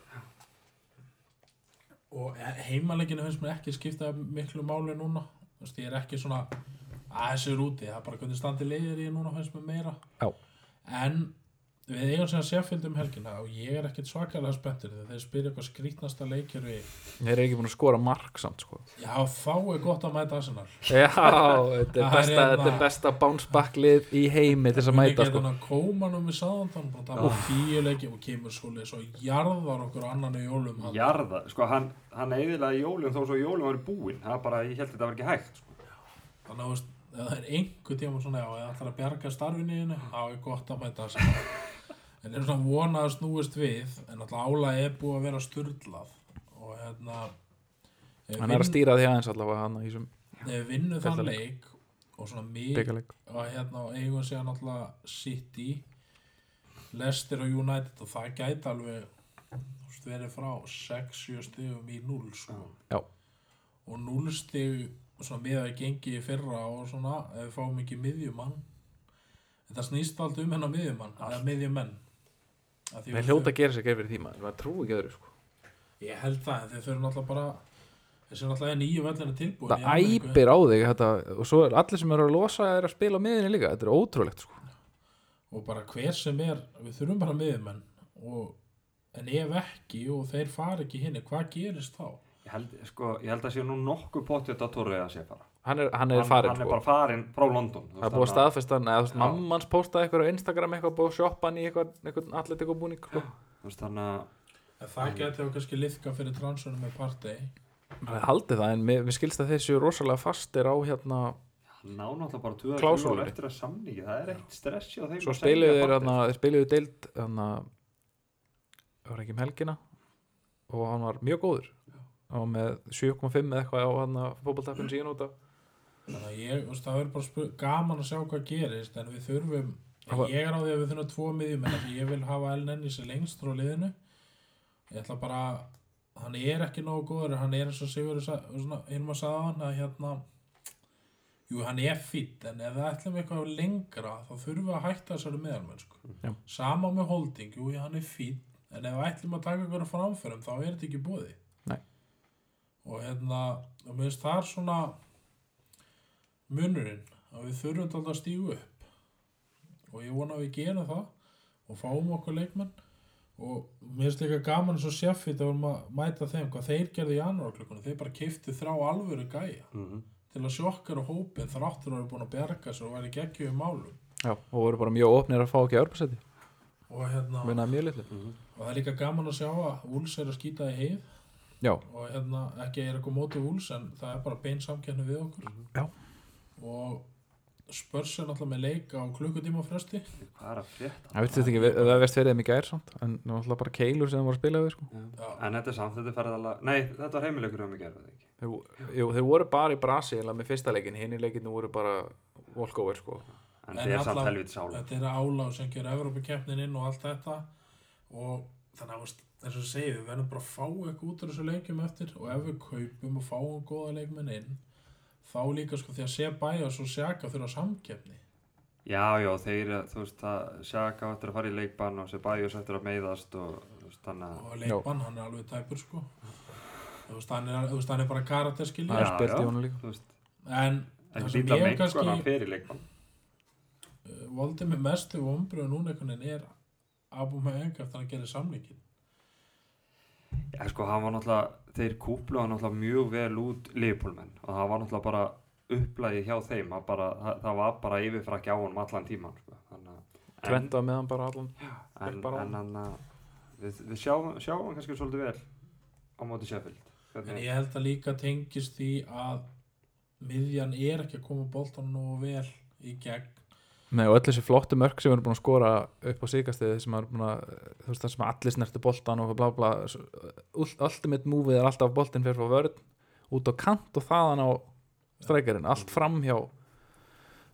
[SPEAKER 2] Og heimaleginu finnst mér ekki skipta miklu máli núna. Þú veist ég er ekki svona að þessu er úti, það er bara hvernig standi leiðir í núna finnst mér meira.
[SPEAKER 4] Já.
[SPEAKER 2] en við eigum sem að Sheffield um helgina og ég er ekkit svakalega spenntur þegar þeir spyrja eitthvað skrítnasta leikir við
[SPEAKER 4] Þeir eru ekki búin að skora mark samt sko.
[SPEAKER 2] Já þá er gott að mæta Arsenal.
[SPEAKER 4] Já, þetta er
[SPEAKER 2] Það
[SPEAKER 4] besta,
[SPEAKER 2] hérna-
[SPEAKER 4] þetta er besta bounce back lið í heimi til þess að mæta sko.
[SPEAKER 2] kómanum við Sáðantan og tala um tíu leiki og kemur svolítið svo jarðar okkur annan í jólum hann.
[SPEAKER 3] Jarða, sko hann, hann eiginlega jólum þó svo jólum var búinn það er bara, ég held að þetta var ekki hægt sko.
[SPEAKER 2] þannig að það er einhver tíma svona já, ég ætlar að bjarga starfinu þínu þá er gott að mæta Arsenal en er svona vonað að snúist við en alltaf ála er búið að vera sturlað og hérna
[SPEAKER 4] Hann er að stýra því aðeins allavega hann
[SPEAKER 2] við vinnum þann
[SPEAKER 4] leik.
[SPEAKER 2] og svona mig
[SPEAKER 4] byggarleik
[SPEAKER 2] og hérna eigum sér náttúrulega City Leicester og United og það gæti alveg verið frá 6-7 stigum í 0 sko. Og 0 stig svona með að gengi í fyrra og svona ef við fáum ekki miðjumann. Þetta snýst allt um hennar miðjumann eða miðjumenn
[SPEAKER 4] Þeir
[SPEAKER 2] við
[SPEAKER 4] hljóta að gera sér gerð fyrir tíma Það trú ekki öðru sko.
[SPEAKER 2] Ég held það en þeir þurfum náttúrulega bara þessi náttúrulega nýju vellina tilbúin.
[SPEAKER 4] Það æpir á þig þetta, og svo er allir sem eru að losa er að spila á miðinni líka. Þetta er ótrúlegt sko.
[SPEAKER 2] Og bara hver sem er við þurfum bara miðjumenn. Og, en ef ekki og þeir fara ekki hinni hvað gerist þá?
[SPEAKER 3] ég, held, sko, ég held að sé nú nokkuð potið að Torri að sé bara
[SPEAKER 4] Hann er, hann er
[SPEAKER 3] hann,
[SPEAKER 4] farinn
[SPEAKER 3] hann er
[SPEAKER 4] sko
[SPEAKER 3] bara farinn frá London
[SPEAKER 4] Það er búið að staðfesta hann eða
[SPEAKER 3] Já.
[SPEAKER 4] mammans postaði eitthvað á Instagram eitthvað búið að shoppa hann í eitthvað, eitthvað atletik og búning sko.
[SPEAKER 2] það geti þá kannski liðka fyrir transferum með partey
[SPEAKER 4] Það er haldið það en mér, skilst að þeir séu rosalega fastir á hérna
[SPEAKER 3] hann ná náttúrulega bara 2
[SPEAKER 4] Klásúlunni.
[SPEAKER 3] ár eftir að samningi það er eitt stressi á þeim
[SPEAKER 4] Svo
[SPEAKER 3] selja
[SPEAKER 4] þeir hérna, þeir spiluðu deild hérna það var ekki um helgina og hann var mjög góður hann var með 7,5 eða eitthvað á hann fótballtappin síðan út af
[SPEAKER 2] þannig að ég, veist, það verður bara gaman að sjá hvað gerist en við þurfum
[SPEAKER 4] Það
[SPEAKER 2] ég er á því að við þurfum tvo miðjumenn af því ég vil hafa Elnenni sér lengst frá liðinu. Ég ætla bara hann er ekki nógu góður hann er eins og Sigur einum að sagða hann að hérna jú hann er fýtt en ef við ætlum eitthvað lengra þá þurfum við að hætta þessari meðalmennsku sama með holding, jú hann er fýtt en ef við ætlum að taka eitthvað framförum þá er þetta ekki búið
[SPEAKER 4] Nei.
[SPEAKER 2] og hérna og mér finnst það er svona munurinn að við þurfum alltaf að stígu upp. Og ég vona að við gerum það og fáum okkur leikmenn. Og mér finnst líka gaman eins og Sheffield að vorum að mæta þeim hvað þeir gerðu í janúarklukkunum þeir bara kiftu þrá alvöru gæja
[SPEAKER 3] Mhm.
[SPEAKER 2] til að sjokkar á hópin þráttur að vera búin að berga sér og væri geggju í málum.
[SPEAKER 4] Já, og voru bara mjög opnir að fá ekki örpasetti
[SPEAKER 2] og hérna
[SPEAKER 4] litlu.
[SPEAKER 3] Mhm.
[SPEAKER 2] og það er líka gaman að sjá að Úls er að skýta í heið.
[SPEAKER 4] Já,
[SPEAKER 2] og hérna ekki er eitthvað móti Úls en það er bara bein samkenni við okkur.
[SPEAKER 4] Já.
[SPEAKER 2] Og spörs er náttúrulega með leika á klukkutíma fresti.
[SPEAKER 3] Hvað er að frétta?
[SPEAKER 4] Það veistu þetta ekki, við- það veist fyrir þeim í gær samt en náttúrulega bara keilur sem þeim voru að spila við sko.
[SPEAKER 3] En þetta er samt, þetta er ferðalega nei, þetta var heimileikur um að gera þetta ekki?
[SPEAKER 4] Þeir, vo- jú, þeir voru bara í Brasi með fyrsta leikin, hinn í leikinu voru bara walkover sko.
[SPEAKER 3] en
[SPEAKER 2] En
[SPEAKER 3] þetta er samt helviti sála
[SPEAKER 2] þetta er áláð sem gerur Evrópukeppnin inn og allt þetta. Og þannig að veist, og þú segir við verðum bara að fá eitthvað út af þessu leikjum eftir. Og ef við kaupum og fáum góða leikmenn inn þá líka sko því að sé bæja svo sjaka þurfa samkeppni.
[SPEAKER 3] Já, já, þeir, þú veist, það Sjaka áttur að fara í leikbann og Sebajos áttur að meiðast og þú veist, þannig að
[SPEAKER 2] og leikmann, hann er alveg tæpur sko. Þú veist, hann er, þú veist, hann er bara karakterskilja
[SPEAKER 4] Það er
[SPEAKER 3] Já,
[SPEAKER 4] í
[SPEAKER 3] já. þú veist,
[SPEAKER 2] en það sem ég
[SPEAKER 3] sko,
[SPEAKER 2] kannski
[SPEAKER 3] hann í leikbann.
[SPEAKER 2] Uh, voldi mig mestu ombröðu núna einhvern veginn er Abu Meyeng eftir að hann gerir
[SPEAKER 3] Já, sko, hann var náttúrulega, þeir kúplu hann náttúrulega mjög vel út Leopoldmenn og það var náttúrulega bara upplægið hjá þeim, það, bara, það, það var bara yfirfrakki á honum allan tíman, sko, en-
[SPEAKER 4] á meðan bara allan.
[SPEAKER 3] En,
[SPEAKER 4] bara
[SPEAKER 3] en hann að við, við sjáum, sjáum kannski svolítið vel á móti Sheffield.
[SPEAKER 2] En ég held að líka tengist því að miðjan er ekki að koma boltan nú vel í gegn
[SPEAKER 4] Nei, og öll þessi flottu mörk sem við erum búin að skora upp á síkastið sem er búin að, þú veist það sem allir snertu boltan og bla bla ul- ultimate movið er alltaf boltin fyrir frá vörð út á kant og þaðan á strækjarinn, allt framhjá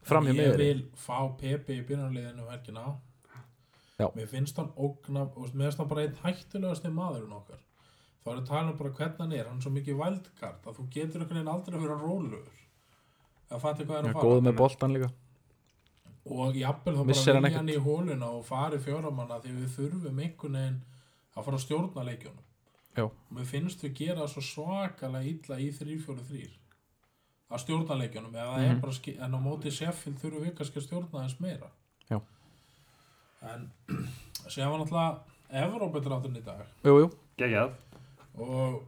[SPEAKER 4] framhjá
[SPEAKER 2] En ég
[SPEAKER 4] miðri
[SPEAKER 2] vil fá Pepe í byrjanliðinu helgina.
[SPEAKER 4] Já.
[SPEAKER 2] mér finnst hann ógna og mér finnst hann bara einn hættulegasti maðurinn okkar. Þá er að tala um bara hvernig hann er hann er svo mikið vældkart að þú getur einhvern veginn aldrei að vera rólugur að fatta hvað er að fara
[SPEAKER 4] með boltan líka
[SPEAKER 2] og jafnvel þá
[SPEAKER 4] Missir
[SPEAKER 2] bara
[SPEAKER 4] hann
[SPEAKER 2] vilja hann í hóluna og fari fjóramanna því við þurfum einhvern veginn að fara að stjórna leikjunum.
[SPEAKER 4] Já.
[SPEAKER 2] og mér finnst við gera svo svakalega illa í 3-4-3 að stjórna leikjunum. Eða það er
[SPEAKER 4] Mhm.
[SPEAKER 2] bara ski- en á móti Sheffield þurfum við kannski að stjórna þess meira.
[SPEAKER 4] Já.
[SPEAKER 2] en séðan var náttúrulega Evrópudrátturinn í dag.
[SPEAKER 4] Jú, jú,
[SPEAKER 3] geggjað.
[SPEAKER 2] Og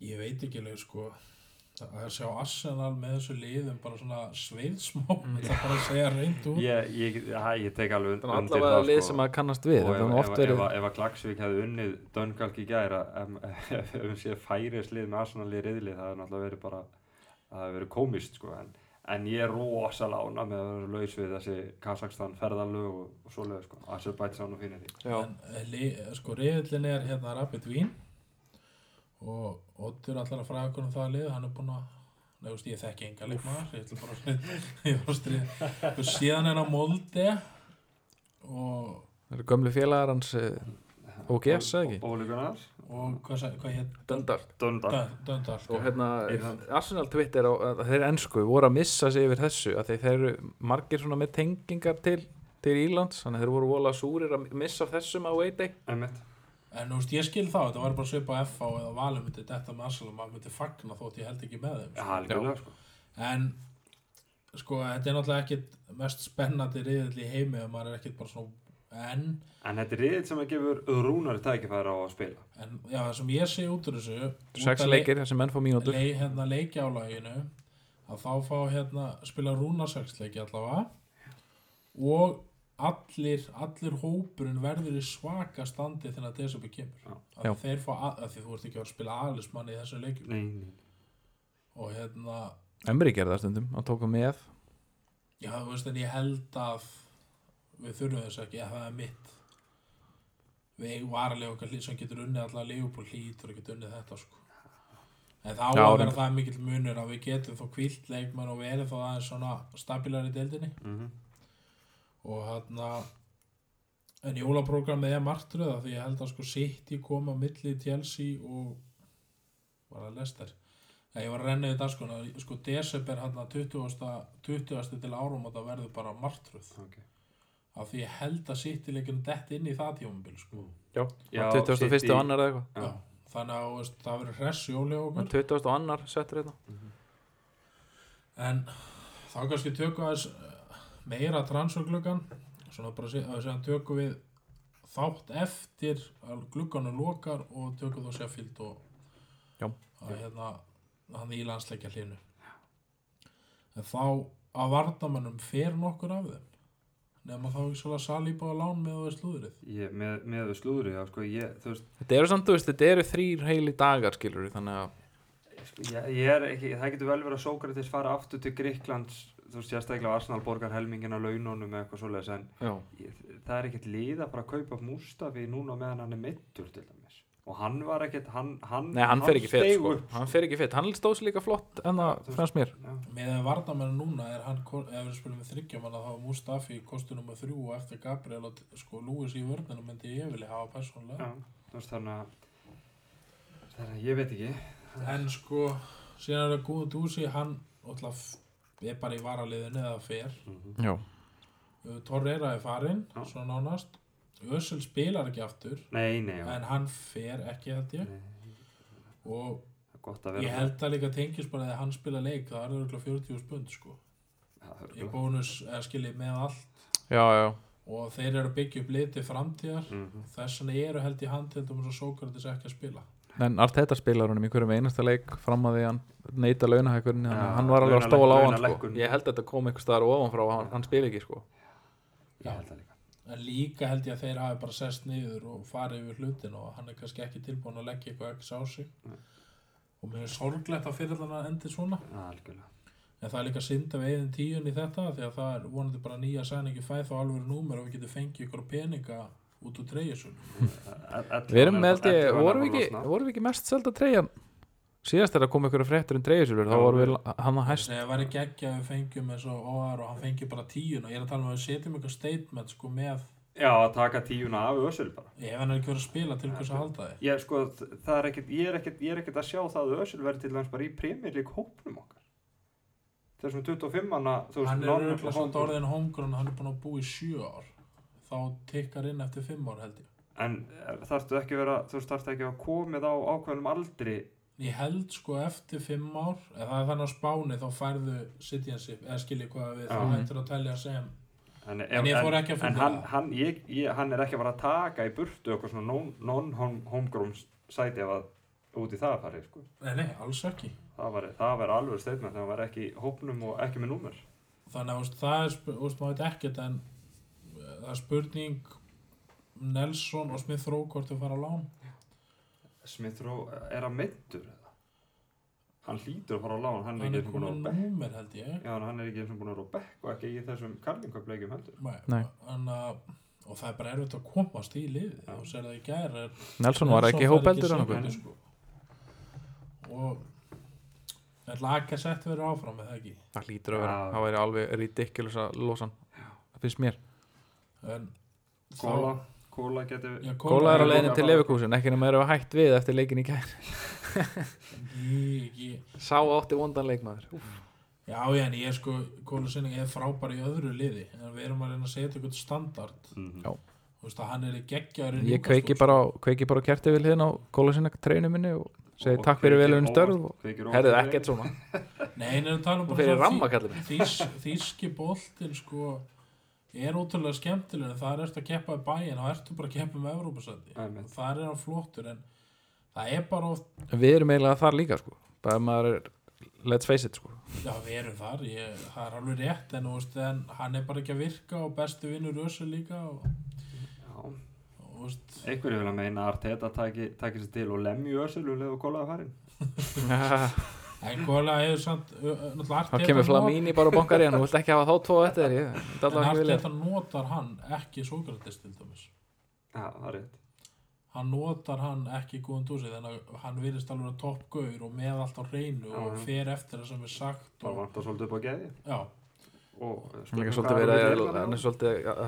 [SPEAKER 2] ég veit ekki alveg sko að sjá Arsenal með þessu liðum bara svona sveiðsmá
[SPEAKER 4] Mm.
[SPEAKER 2] það bara að segja reynd út.
[SPEAKER 3] Ég, ég, ja, ég tek alveg undir
[SPEAKER 4] allavega
[SPEAKER 3] það
[SPEAKER 4] lið
[SPEAKER 3] sko.
[SPEAKER 4] sem að kannast við
[SPEAKER 3] og ef,
[SPEAKER 4] er
[SPEAKER 3] ef, ef, ef, að Klagsvík hefði unnið Döngalk í gæra ef, við séð færis lið með Arsenal í riðli það hefði náttúrulega verið bara það hefði verið komist sko. En, en ég er rosalega ána með að vera laus við þessi Kazakstan ferðalög og, og svoleið sko. Azerbaijan og finnir því
[SPEAKER 2] en eh, li, sko reyðlinn er hérna Rapid Vín og Oddur allar að fræða okkur um það lið hann er búinn að Nei, veist, ég þekki enga leikmaður ég ætla bara að ég var strið og síðan er hann á Molde og,
[SPEAKER 4] það eru gömlu félagar hans eh, OGS, eða ekki?
[SPEAKER 2] Og hvað, hétt
[SPEAKER 4] Döndal
[SPEAKER 3] Döndal
[SPEAKER 2] Döndal
[SPEAKER 4] og hérna. Arsenal Twitter og að þeir ennsku voru að missa sig yfir þessu að þeir, þeir eru margir svona með tengingar til, til Írlands þannig að þeir voru vola súrir að missa þessum á Wayday
[SPEAKER 3] Einmitt.
[SPEAKER 2] En þú veist, ég skil þá, þetta var bara svipa á FH eða Valur myndi detta með Arsenal og maður myndi fagna þótt ég held ekki með þeim
[SPEAKER 3] Já,
[SPEAKER 2] sko.
[SPEAKER 3] algjörlega sko.
[SPEAKER 2] En sko, þetta er náttúrulega ekkit mest spennandi riðill í heimi og maður er ekkit bara svona en,
[SPEAKER 3] En þetta er riðill sem að gefur rúnari tækifæri á að spila.
[SPEAKER 2] En já, það sem ég sé út úr þessu af
[SPEAKER 4] leikir þessi menn fá mínútur.
[SPEAKER 2] lei, hérna, leikjálæginu að þá fá hérna spila rúna sex leiki allavega. Og allir, allir hópurinn verður í svaka standi þegar desember kemur.
[SPEAKER 3] Já.
[SPEAKER 2] að
[SPEAKER 4] Já.
[SPEAKER 2] þeir fá, að, að því þú ert ekki að að spila alismann í þessu leikjum.
[SPEAKER 3] Nei, nei
[SPEAKER 2] og hérna,
[SPEAKER 4] Emri gerði það stundum, hann tók hann með.
[SPEAKER 2] Já þú veist en ég held að við þurfum þess ekki að það er mitt. Við eigum varlega okkar hlýt sem getur unnið allavega leifupól hlýtur og getur unnið þetta sko. En það á
[SPEAKER 4] Já,
[SPEAKER 2] að vera
[SPEAKER 4] reyndar.
[SPEAKER 2] það mikill munur að við getum þó kvilt leikmann og verið þó aðeins svona stabilar í deildinni.
[SPEAKER 3] Mm
[SPEAKER 2] og hann en jólaprógrammið er martröða því ég held að sko City koma á milli Chelsea og var að lesta Nei, ég var að renna í dag sko, sko desember hann að 20. 20. til árum og það verður bara martröð
[SPEAKER 3] Ok.
[SPEAKER 2] af því ég held að City leikunum dett inn í það tímabil sko.
[SPEAKER 4] Já,
[SPEAKER 3] Já,
[SPEAKER 4] 21.
[SPEAKER 3] City-
[SPEAKER 4] og annar eða eitthvað
[SPEAKER 2] þannig að veist, það verður hress jóli á okkur
[SPEAKER 4] 20. og annar settur hérna
[SPEAKER 2] en þá kannski tökum aðeins meira transfergluggan svona bara sé- að segja tökum við þátt eftir að glugganu lokar og tökum þú Sheffield og
[SPEAKER 4] Já.
[SPEAKER 2] að hérna hann í landsleikja hlinu. En þá að vardamannum fer nokkur af þeim? Nema þá ekki svolítið salíba á lán með og slúðrið
[SPEAKER 3] Ég, með, með við slúðri, já, sko, ég, veist,
[SPEAKER 4] Þetta eru samt, þú veist, þetta eru þrýr heili dagar skilur þannig að
[SPEAKER 3] sko, ég, ég er ekki, það getur vel verið að Sókrates fara aftur til Gríklands, þú veist, sérstaklega Arsenal borgar helmingin á laununum eða eitthvað svoleiðis, en ég, það er ekkert lið að bara kaupa Mustafi núna meðan hann er mittur til dæmis. Og hann var ekkert, hann, hann,
[SPEAKER 4] nei, hann fer ekki fett sko.
[SPEAKER 3] upp.
[SPEAKER 4] Hann fer ekki fett, hann stóð sér líka flott en það fannst mér
[SPEAKER 3] Já,
[SPEAKER 2] með að vardamenn núna er hann ef við spilum með þryggjamanna þá er Mustafi kostu nummer þrjú og eftir Gabriel og sko Lewis í vörninu myndi ég vilja hafa persónlega
[SPEAKER 3] að, þannig að ég veit ekki.
[SPEAKER 2] en sko síðan er það góð dúsi hann alltaf er bara í varaliðinu eða fer.
[SPEAKER 3] Mhm.
[SPEAKER 4] Já,
[SPEAKER 2] uh, Torreira er farinn svo nánast. Ösel spilar ekki aftur
[SPEAKER 3] Nei, nei,
[SPEAKER 2] en hann fer ekki held ég. Og
[SPEAKER 3] er að vera
[SPEAKER 2] ég held að líka tengis bara að hann spila leik það er örgulega 40 spund sko.
[SPEAKER 3] Er
[SPEAKER 2] í bónus eða skiljið með allt.
[SPEAKER 4] Já, já,
[SPEAKER 2] og þeir eru að byggja upp liti framtíðar.
[SPEAKER 3] Mhm.
[SPEAKER 2] þess vegna eru held í handhildum og Sókratis ekki að spila
[SPEAKER 4] en allt þetta spilar honum í hverjum einasta leik fram að því hann neita launahækurinn
[SPEAKER 3] Já,
[SPEAKER 4] að hann var alveg að stóla á hann sko. ég held að þetta kom einhver staðar ofanfrá og hann, hann spila ekki sko.
[SPEAKER 3] Ég held það líka.
[SPEAKER 2] en líka held ég að þeir hafi bara sest niður og farið yfir hlutin og hann er kannski ekki tilbúin að leggja eitthvað ekki á sig
[SPEAKER 3] Nei.
[SPEAKER 2] og mér er sorglegt að fyrir þannig að endi svona
[SPEAKER 3] Já, algjörlega.
[SPEAKER 2] en það er líka synd að við eigin tíun í þetta því að það er vonandi bara nýja sæningi fæð þá alveg númer og við getum fengið ykkur peninga út úr treyjusun
[SPEAKER 4] við erum með ég, vorum við ekki, vorum við ekki mest selda treyjan? Síðast er að koma ykkur fréttur um treyjusölur þá vorum við
[SPEAKER 3] við-
[SPEAKER 4] hann að hæst.
[SPEAKER 2] að það væri geggja að við fengjum eins og OR og hann fengi bara tíun og ég er að tala um að við setjum ykkur statement sko með
[SPEAKER 3] Já, að taka tíuna af Ösul bara.
[SPEAKER 2] ef hann er ekki verið að spila til hvers að halda þið
[SPEAKER 3] Ég, sko, er ekkit, ég, er ekkit, ég er ekkit að sjá það að Ösul verði til dæmis bara í Premier League hópnum okkar. Þessum 25 manna,
[SPEAKER 2] hann er auðvitað homegrown hann er búin að búa í sjö ár þá tikkar inn eftir fimm ár held ég
[SPEAKER 3] En eh, þarftu ekki vera, þú þarftu ekki að komið á ákveðnum aldri.
[SPEAKER 2] ég held sko eftir fimm ár eða það er þannig á spáni þá færðu citizenship eða skiljið hvað við þá hættir að telja sem
[SPEAKER 3] En,
[SPEAKER 2] En ég fór ekki að
[SPEAKER 3] En
[SPEAKER 2] finna það.
[SPEAKER 3] hann, ég, ég, hann er ekki að fara að taka í burtu eitthvað svona non- non-homegrown sæti ef að út í það að fara, sko.
[SPEAKER 2] nei, nei, alls ekki
[SPEAKER 3] Það var, það var alveg statement þegar hann var ekki hópnum og ekki með númer.
[SPEAKER 2] þannig að það er, þú veist, maður veit ekkert en það er spurning Nelson og Smith Rowe hvort þau fara á lán
[SPEAKER 3] Smith Rowe, er meittur eða? Hann hlýtur að fara á lán, hann er
[SPEAKER 2] hann
[SPEAKER 3] ekki
[SPEAKER 2] er
[SPEAKER 3] búin
[SPEAKER 2] komin
[SPEAKER 3] að
[SPEAKER 2] númer held ég
[SPEAKER 3] Já, hann er ekki eins og búin að vera á bekk og ekki í þessum karlingköpleikjum heldur.
[SPEAKER 2] Nei.
[SPEAKER 4] Nei.
[SPEAKER 2] En, uh, og það er bara erfitt að komast í liðið
[SPEAKER 3] Já.
[SPEAKER 2] og sér það í gær er
[SPEAKER 4] Nelson var ekki hópeldur
[SPEAKER 2] sko. og en Lacazette verður áfram með það ekki
[SPEAKER 4] það lítur að vera, það væri alveg ridiculous að losa hann það finnst mér
[SPEAKER 2] en
[SPEAKER 3] Kóla, Kóla getur...
[SPEAKER 2] Já,
[SPEAKER 4] Kóla er á
[SPEAKER 3] Kóla-
[SPEAKER 4] leiðinu til Leverkusen ekki nema eru að hætt við eftir leikin í kær sá átti vondan leikmaður. Úff.
[SPEAKER 2] Já, já, en ég sko, Kóla Sinning er frábær í öðru liði. En við erum að reyna að setja eitthvað standard.
[SPEAKER 3] Mhm.
[SPEAKER 4] Já.
[SPEAKER 2] Þú veist að hann er í geggjaður
[SPEAKER 4] ég kveiki bara, kveiki bara kerti við hliðin á Kóla sinna treinu minni og segi
[SPEAKER 3] Og
[SPEAKER 4] takk fyrir velun störf og
[SPEAKER 3] fyrir
[SPEAKER 4] ekkert svona.
[SPEAKER 2] Nei, en erum tala um
[SPEAKER 4] og
[SPEAKER 2] bara Þýski boltinn sko er ótrúlega skemmtileg en það er eftir að keppa í bæinn og ertu bara að keppa með Evrópusandi
[SPEAKER 3] Einmitt.
[SPEAKER 2] það er hann flottur en það er bara oft
[SPEAKER 4] við erum eiginlega þar líka sko bara maður er, let's face it sko
[SPEAKER 2] Já, við erum þar, ég, það er alveg rétt en, veist, en hann er bara ekki að virka og bestu vinnur Össu líka og,
[SPEAKER 3] Já.
[SPEAKER 2] og veist,
[SPEAKER 3] Einhverju vil að meina að Arteta taki, taki sér til og lemju Ösul og leðu Kólaði farin.
[SPEAKER 2] en Góla hefur samt
[SPEAKER 4] þá kemur Flamini bara og bankar í hann og vilt ekki hafa þá tvo eftir þér
[SPEAKER 2] en Arteta notar hann ekki Sókrates til dæmis.
[SPEAKER 3] Já, það er rétt.
[SPEAKER 2] hann notar hann ekki góðan dúsi þannig að hann virðist alveg að toppgaur og með allt á hreinu
[SPEAKER 3] Já,
[SPEAKER 2] og fer eftir það sem er sagt
[SPEAKER 3] Það
[SPEAKER 2] og,
[SPEAKER 3] vantar svolítið upp á geði.
[SPEAKER 2] já,
[SPEAKER 3] Og
[SPEAKER 4] hann er svolítið verið
[SPEAKER 3] er
[SPEAKER 4] að, er að-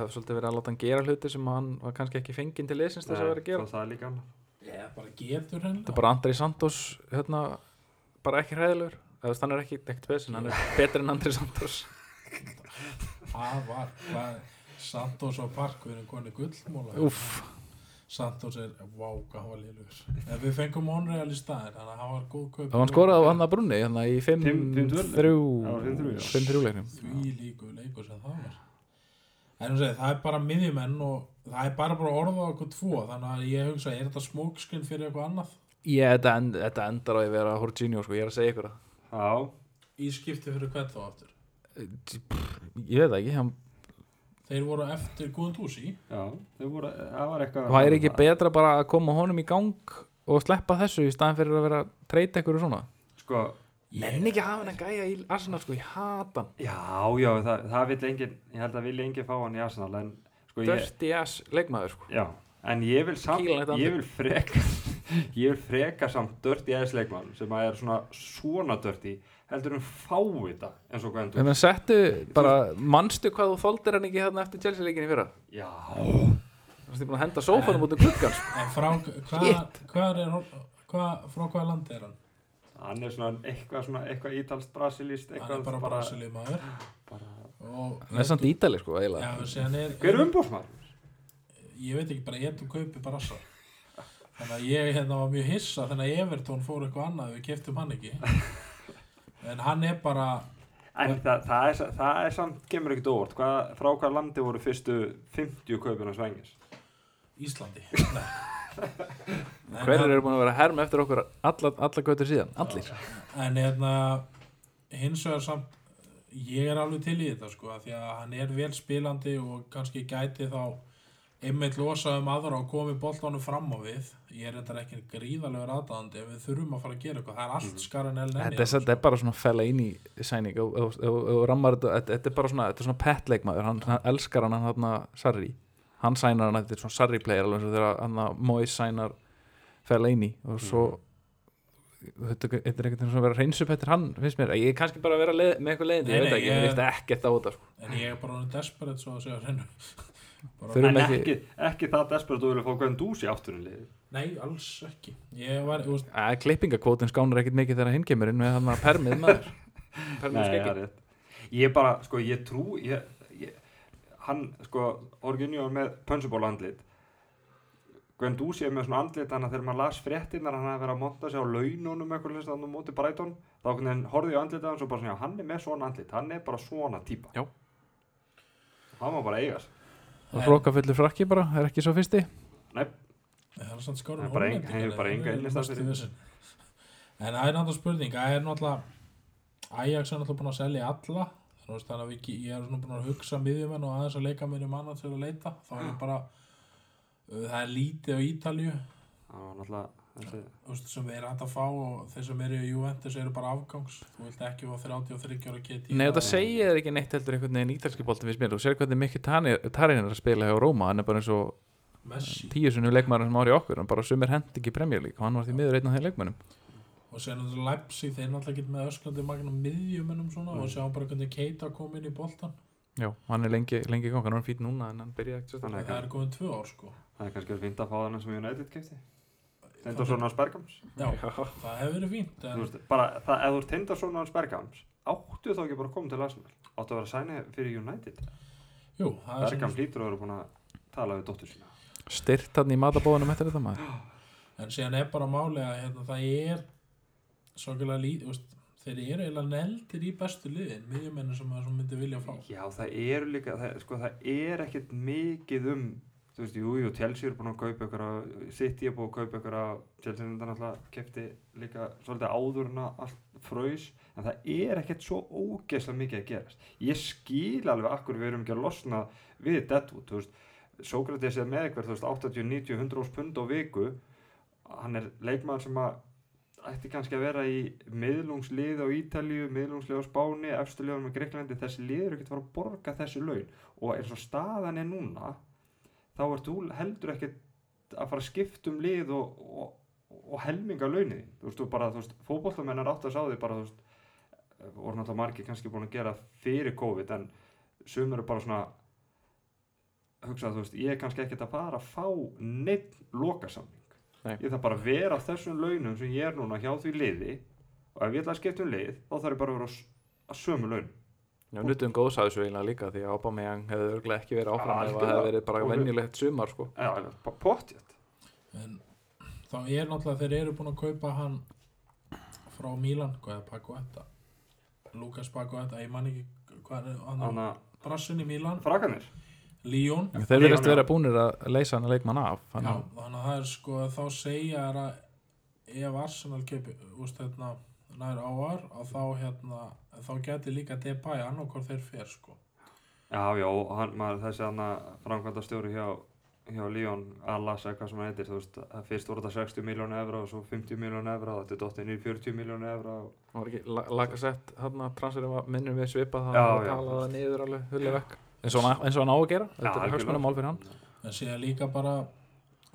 [SPEAKER 4] að- að láta hann gera hluti sem hann var kannski ekki fenginn til liðsins þess að vera að gera.
[SPEAKER 3] það er líka hann.
[SPEAKER 2] ég bara getur henni
[SPEAKER 4] þetta er bara Andri Santos hérna, bara ekki hræðilegur. Þú veist, hann er ekki spes en hann er betri en Andri Santos.
[SPEAKER 2] Það var hvað, Santos á parkverðin koni gullmóla.
[SPEAKER 4] Úff.
[SPEAKER 2] Santos er, vá, hvað hann var liðlugur en við fengum Monreal í staðin þannig að hann var góð kaup
[SPEAKER 4] og hann skoraði á hann að brunni hérna í 5-3
[SPEAKER 3] Fimm- fimm tvö- Já, fimm þrjú, já.
[SPEAKER 4] 5-3 leiknum.
[SPEAKER 2] Því líku leikur sem það var. En þú segir, það er bara miðjumenn og það er bara bara orða á okkur tvo þannig að ég hugsa, er þetta smókskinn fyrir eitthvað annað
[SPEAKER 4] ég, þetta, end, þetta endar á að vera Jorginho sko, ég er að segja ykkur það.
[SPEAKER 3] Já,
[SPEAKER 2] í skipti fyrir hvern þá aftur?
[SPEAKER 4] Ég veit ekki, hann
[SPEAKER 2] þeir voru eftir Guðundúsi
[SPEAKER 3] já, þau voru, það var eitthvað
[SPEAKER 4] það er ekki betra bara að koma honum í gang og sleppa þessu í staðan fyrir að vera treyta ykkur og svona?
[SPEAKER 3] Sko,
[SPEAKER 4] menn ekki hafa hann að gæja í Arsenal sko, ég hata hann.
[SPEAKER 3] Já, já, það, það vill engin, ég held að vilja engin fá hann í Arsenal, en sko ég,
[SPEAKER 4] dirty ass leikmaður sko.
[SPEAKER 3] já, en ég vil samt, ég vil freka, ég vil freka samt dörti eðisleikmann sem að er svona, svona dörti, heldur um fá þetta, eins og hvað
[SPEAKER 4] en það settu bara, manstu hvað þú þoldir hann ekki þarna eftir Chelsea leikinni fyrra?
[SPEAKER 3] Já,
[SPEAKER 4] þú veist, ég búin að henda sófanum út um klukkan sko.
[SPEAKER 2] en frá hvað hvað er hva, frá hvaða landi er hann?
[SPEAKER 3] Hann er svona eitthvað, svona, eitthvað ítalst brasilíst,
[SPEAKER 2] hann
[SPEAKER 3] eitthvað
[SPEAKER 2] er bara Brasilíu maður
[SPEAKER 3] bara,
[SPEAKER 2] og
[SPEAKER 4] hann er samt ítali sko
[SPEAKER 2] já,
[SPEAKER 4] eiginlega
[SPEAKER 2] er,
[SPEAKER 3] Hver er umbóðsmaður?
[SPEAKER 2] ég veit ekki bara ég og kaupi bara assa þannig að ég hérna var mjög hissa þannig að Evertón fór eitthvað annað við keftum hann ekki. En hann er bara
[SPEAKER 3] En það, það, er, það er samt, kemur ekkert óvart. Hvað, frá hvað landi voru fyrstu 50 kaupin á Svengis?
[SPEAKER 2] Íslandi. Hann-
[SPEAKER 4] eru búin að vera að herma eftir okkur alla, alla götur síðan, allir?
[SPEAKER 2] En hérna hins vegar samt ég er alveg til í þetta sko af því að hann er vel spilandi og kannski gæti þá einmitt losa um aðra og komi boltanum fram á við. Ég er þetta ekki gríðarlega aðdáðandi en við þurfum að fara að gera eitthvað. Það er allt skar en el nenni
[SPEAKER 4] þetta er, þetta er bara svona fella inn í sæning og, og, og, og rammar þetta þetta- er bara svona, þetta er svona petleikmaður. Hann, hann elskar hann hann Sarri. Hann sænar hann, þetta er svona Sarri player alveg eins og þegar hann Mois sænar fella inn í. Og svo þetta er einhvern veginn svona að vera reynsum eftir hann finnst mér, ég er kannski bara að vera leið, með eitthvað leiðindi,
[SPEAKER 2] Nei,
[SPEAKER 4] ég veit ekki, ég
[SPEAKER 2] ég-
[SPEAKER 4] veist ekkert á þetta sko.
[SPEAKER 2] en ég er bara hann svo að
[SPEAKER 3] En
[SPEAKER 4] ekki-
[SPEAKER 3] ekki, ekki það desperate þú vilja fá Guendouzi liði.
[SPEAKER 2] nei, alls ekki ég var, ég veist,
[SPEAKER 4] Æ, klippingakvótin skánur ekkert mikið þegar hinn kemur inn með hann að permið maður permið
[SPEAKER 3] það er rétt. Ég bara, sko, ég trú, ég, ég, hann, sko, Orginjó er með pönsuból andlit. Guendouzi er með svona andlit, þannig að þegar maður las fréttinnar, hann hafði verið að monta sig á laununum eitthvað hlust á móti Brighton, þá hvernig hann horfði á andlitið hans og bara svona, hann er með svona andlit, hann er bara svona típa.
[SPEAKER 4] Já.
[SPEAKER 3] Hann má bara eiga
[SPEAKER 4] hrókafullur frakki bara, er ekki svo fyrsti?
[SPEAKER 3] Nei,
[SPEAKER 2] það er
[SPEAKER 3] Það er bara ein- hann hefur bara enga því.
[SPEAKER 2] en það er náttúrulega spurning það er náttúrulega Ajax er náttúrulega búin að selja alla. Þannig að við, ég er svona búin að hugsa miðjumenn og aðeins að leika mér um annað til að leita. Þá er bara uh, það er lítið á Ítalju
[SPEAKER 3] það var náttúrulega,
[SPEAKER 2] þú veist, sem við erum hægt að fá og þeir sem eru í Juventus eru bara afgangs. Þú vilt ekki fá 33 ára KT
[SPEAKER 4] Nei, þetta segir þér ekki neitt heldur einhvern veginn ítalski bolti finnst mér, þú sér hvernig mikið Tarin er að spila hjá Róma, hann er bara eins og
[SPEAKER 2] Messi.
[SPEAKER 4] tíu sunnu leikmaður sem ári okkur, hann bara sumir hend ekki Premier League. Og hann var því miður einn af þeim leikmannum
[SPEAKER 2] og sér náttúrulega Leipzig þeir náttúrulega ekki með öskrandi magnum miðjumennum svona og sjá bara hvernig Keita kom inn í boltan
[SPEAKER 4] Já, hann er lengi, lengi í gang, hann er fýtt núna en hann byrjaði ekki
[SPEAKER 3] Þannig
[SPEAKER 2] það er komin tvö ár sko.
[SPEAKER 3] Það er kannski verið fínt að fá þennan sem United kefti. Tindasson hans Bergams.
[SPEAKER 2] já, það hefur verið fínt
[SPEAKER 3] Þú
[SPEAKER 2] en
[SPEAKER 3] veist, bara, það, ef þú ert Tindasson hans Bergams, áttu þá ekki bara að koma til Arsenal? Áttu að vera að sæna fyrir United?
[SPEAKER 2] jú, það er
[SPEAKER 3] Bergam hlýtur að vera búin að tala við dóttur sína.
[SPEAKER 4] styrt hann í matabóðunum eftir þetta maður
[SPEAKER 2] en síðan er bara máli að hérna, það er svakalega lít veist, þeir eru eiginlega neldir í bestu liðin miðjumennin sem maður myndi vilja fá
[SPEAKER 3] Já, það eru líka, það, sko, það er ekkert mikið um, þú veist, jú, jú, Chelsea er búin að kaupa ykkur á, City er búin að kaupa ykkur á, Chelsea er náttúrulega kefti líka svolítið áður en að allt fröys, en það er ekkert svo ógeðslega mikið að gerast. Ég skil alveg akkur við erum ekki að losna við Deadwood, þú veist, Sókrates er með ykkur, þú veist, 80, 90, 100 ós pund á viku, hann er leikmaður sem að ætti kannski að vera í miðlungslið á Ítalíu, miðlungslið á Spáni, efstuliðum með Greiklandi, þessi lið eru ekkert að fara að borga þessu laun. Og eins og staðan er núna, þá ert þú heldur ekkert að fara að skipta um lið og, og, og helminga launin þín. þú veist, þú bara, þú veist, fótbollamenn er átt að sá því bara, þú veist, voru náttúrulega margir kannski búin að gera fyrir COVID en sum eru bara svona hugsa, þú veist, ég er kannski ekkert að fara að fá neitt lokasamning
[SPEAKER 4] Nei.
[SPEAKER 3] ég þarf bara að vera á þessum launum sem ég er núna hjá því liði og ef ég ætla að skipta um lið þá þarf ég bara að vera á sömu launum
[SPEAKER 4] Já, nutum góðs að þessu eiginlega líka því að Aubameyang hefði örglega ekki verið áfram ef það hefði verið bara venjulegt sumar sko.
[SPEAKER 3] Já, pottjétt
[SPEAKER 2] en þá er náttúrulega þeir eru búin að kaupa hann frá Mílan, hvað er Paguetta Lukas Paguetta, ég man ekki hvað er hann
[SPEAKER 3] að
[SPEAKER 2] brassin í Mílan,
[SPEAKER 3] frakanir
[SPEAKER 2] Lyon.
[SPEAKER 4] Þeir verðist
[SPEAKER 3] já.
[SPEAKER 4] vera búnir að leysa hann að leikmann af þannig að
[SPEAKER 2] þannig að það er sko þá segja þær að ef Arsenal keipi úst, hérna, nær áar að þá hérna þá geti líka Depay annarkor þeir fer sko
[SPEAKER 3] Já, já, og hann, maður, þessi hann framkvæmda stjóri hjá, hjá Líón Alas eða hvað sem hann heitir, þú veist, að fyrst voru þetta 60 miljónu evra og svo 50 miljónu evra og þetta er dottin í 40 miljónu evra og
[SPEAKER 4] Það var ekki lagasett hann að transferið var minnum við svipað
[SPEAKER 3] Já,
[SPEAKER 4] það var
[SPEAKER 3] já.
[SPEAKER 4] talað það niður alveg hulli vekk eins og hann, eins og hann á að gera þetta er
[SPEAKER 3] algjörlega.
[SPEAKER 4] hagsmunum mál fyrir hann
[SPEAKER 2] en síðan líka bara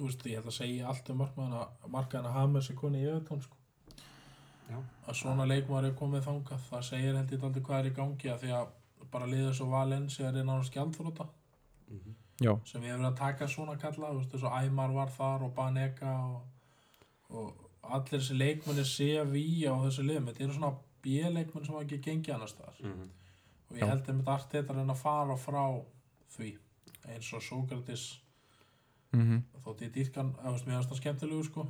[SPEAKER 2] úst, ég ætla að segja allt um markmaðana markaðana Hames er koni í Evertón sko.
[SPEAKER 3] Já.
[SPEAKER 2] að svona leikmaður er komið þangað. Það segir held ég aldrei hvað er í gangi að því að bara liður svo Valencia er náttúrulega skjaldfróta
[SPEAKER 4] Já,
[SPEAKER 2] sem ég hef verið að taka svona kalla þú veist, og Æmar var þar og Banega og, og allir þessi leikmenni CFI á þessu liðum. Þetta eru svona B-leikmenn sem ekki gengið annars staðar.
[SPEAKER 3] Mm.
[SPEAKER 2] og ég held einmitt allt þetta að reyna að fara frá því eins og Sókratis
[SPEAKER 4] mm
[SPEAKER 2] þótt ég dýrkan, eða veist, mér finnst það skemmtilegu sko.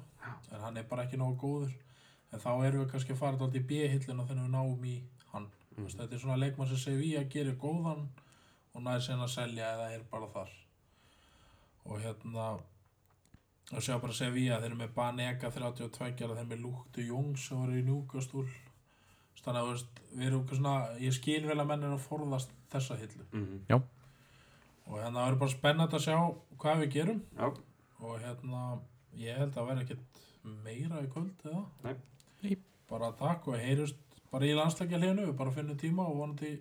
[SPEAKER 2] En hann er bara ekki nógu góður en þá erum við kannski að fara alltaf í B-hillina þegar við náum í hann. Mm. þetta er svona leikmann sem Sevilla gerir góðan og nær sen að selja eða er bara þar. Og hérna og sjá bara Sevilla þeir eru með Banega 32 þeir eru með Lúktu Jung sem var í Newcastle. Þannig að við erum svona, ég skil vel að menn er að forðast þessa hillu.
[SPEAKER 3] Mhm.
[SPEAKER 2] og hérna það verður bara spennandi að sjá hvað við gerum.
[SPEAKER 3] Já,
[SPEAKER 2] og hérna ég held að vera ekkert meira í kvöld eða?
[SPEAKER 3] Nei.
[SPEAKER 4] Nei.
[SPEAKER 2] bara takk og heyrjust bara í landslækja hliðinu við bara finnum tíma og vonandi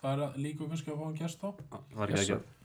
[SPEAKER 2] það er líka kannski að fá hann gest á
[SPEAKER 3] það var ekki ekki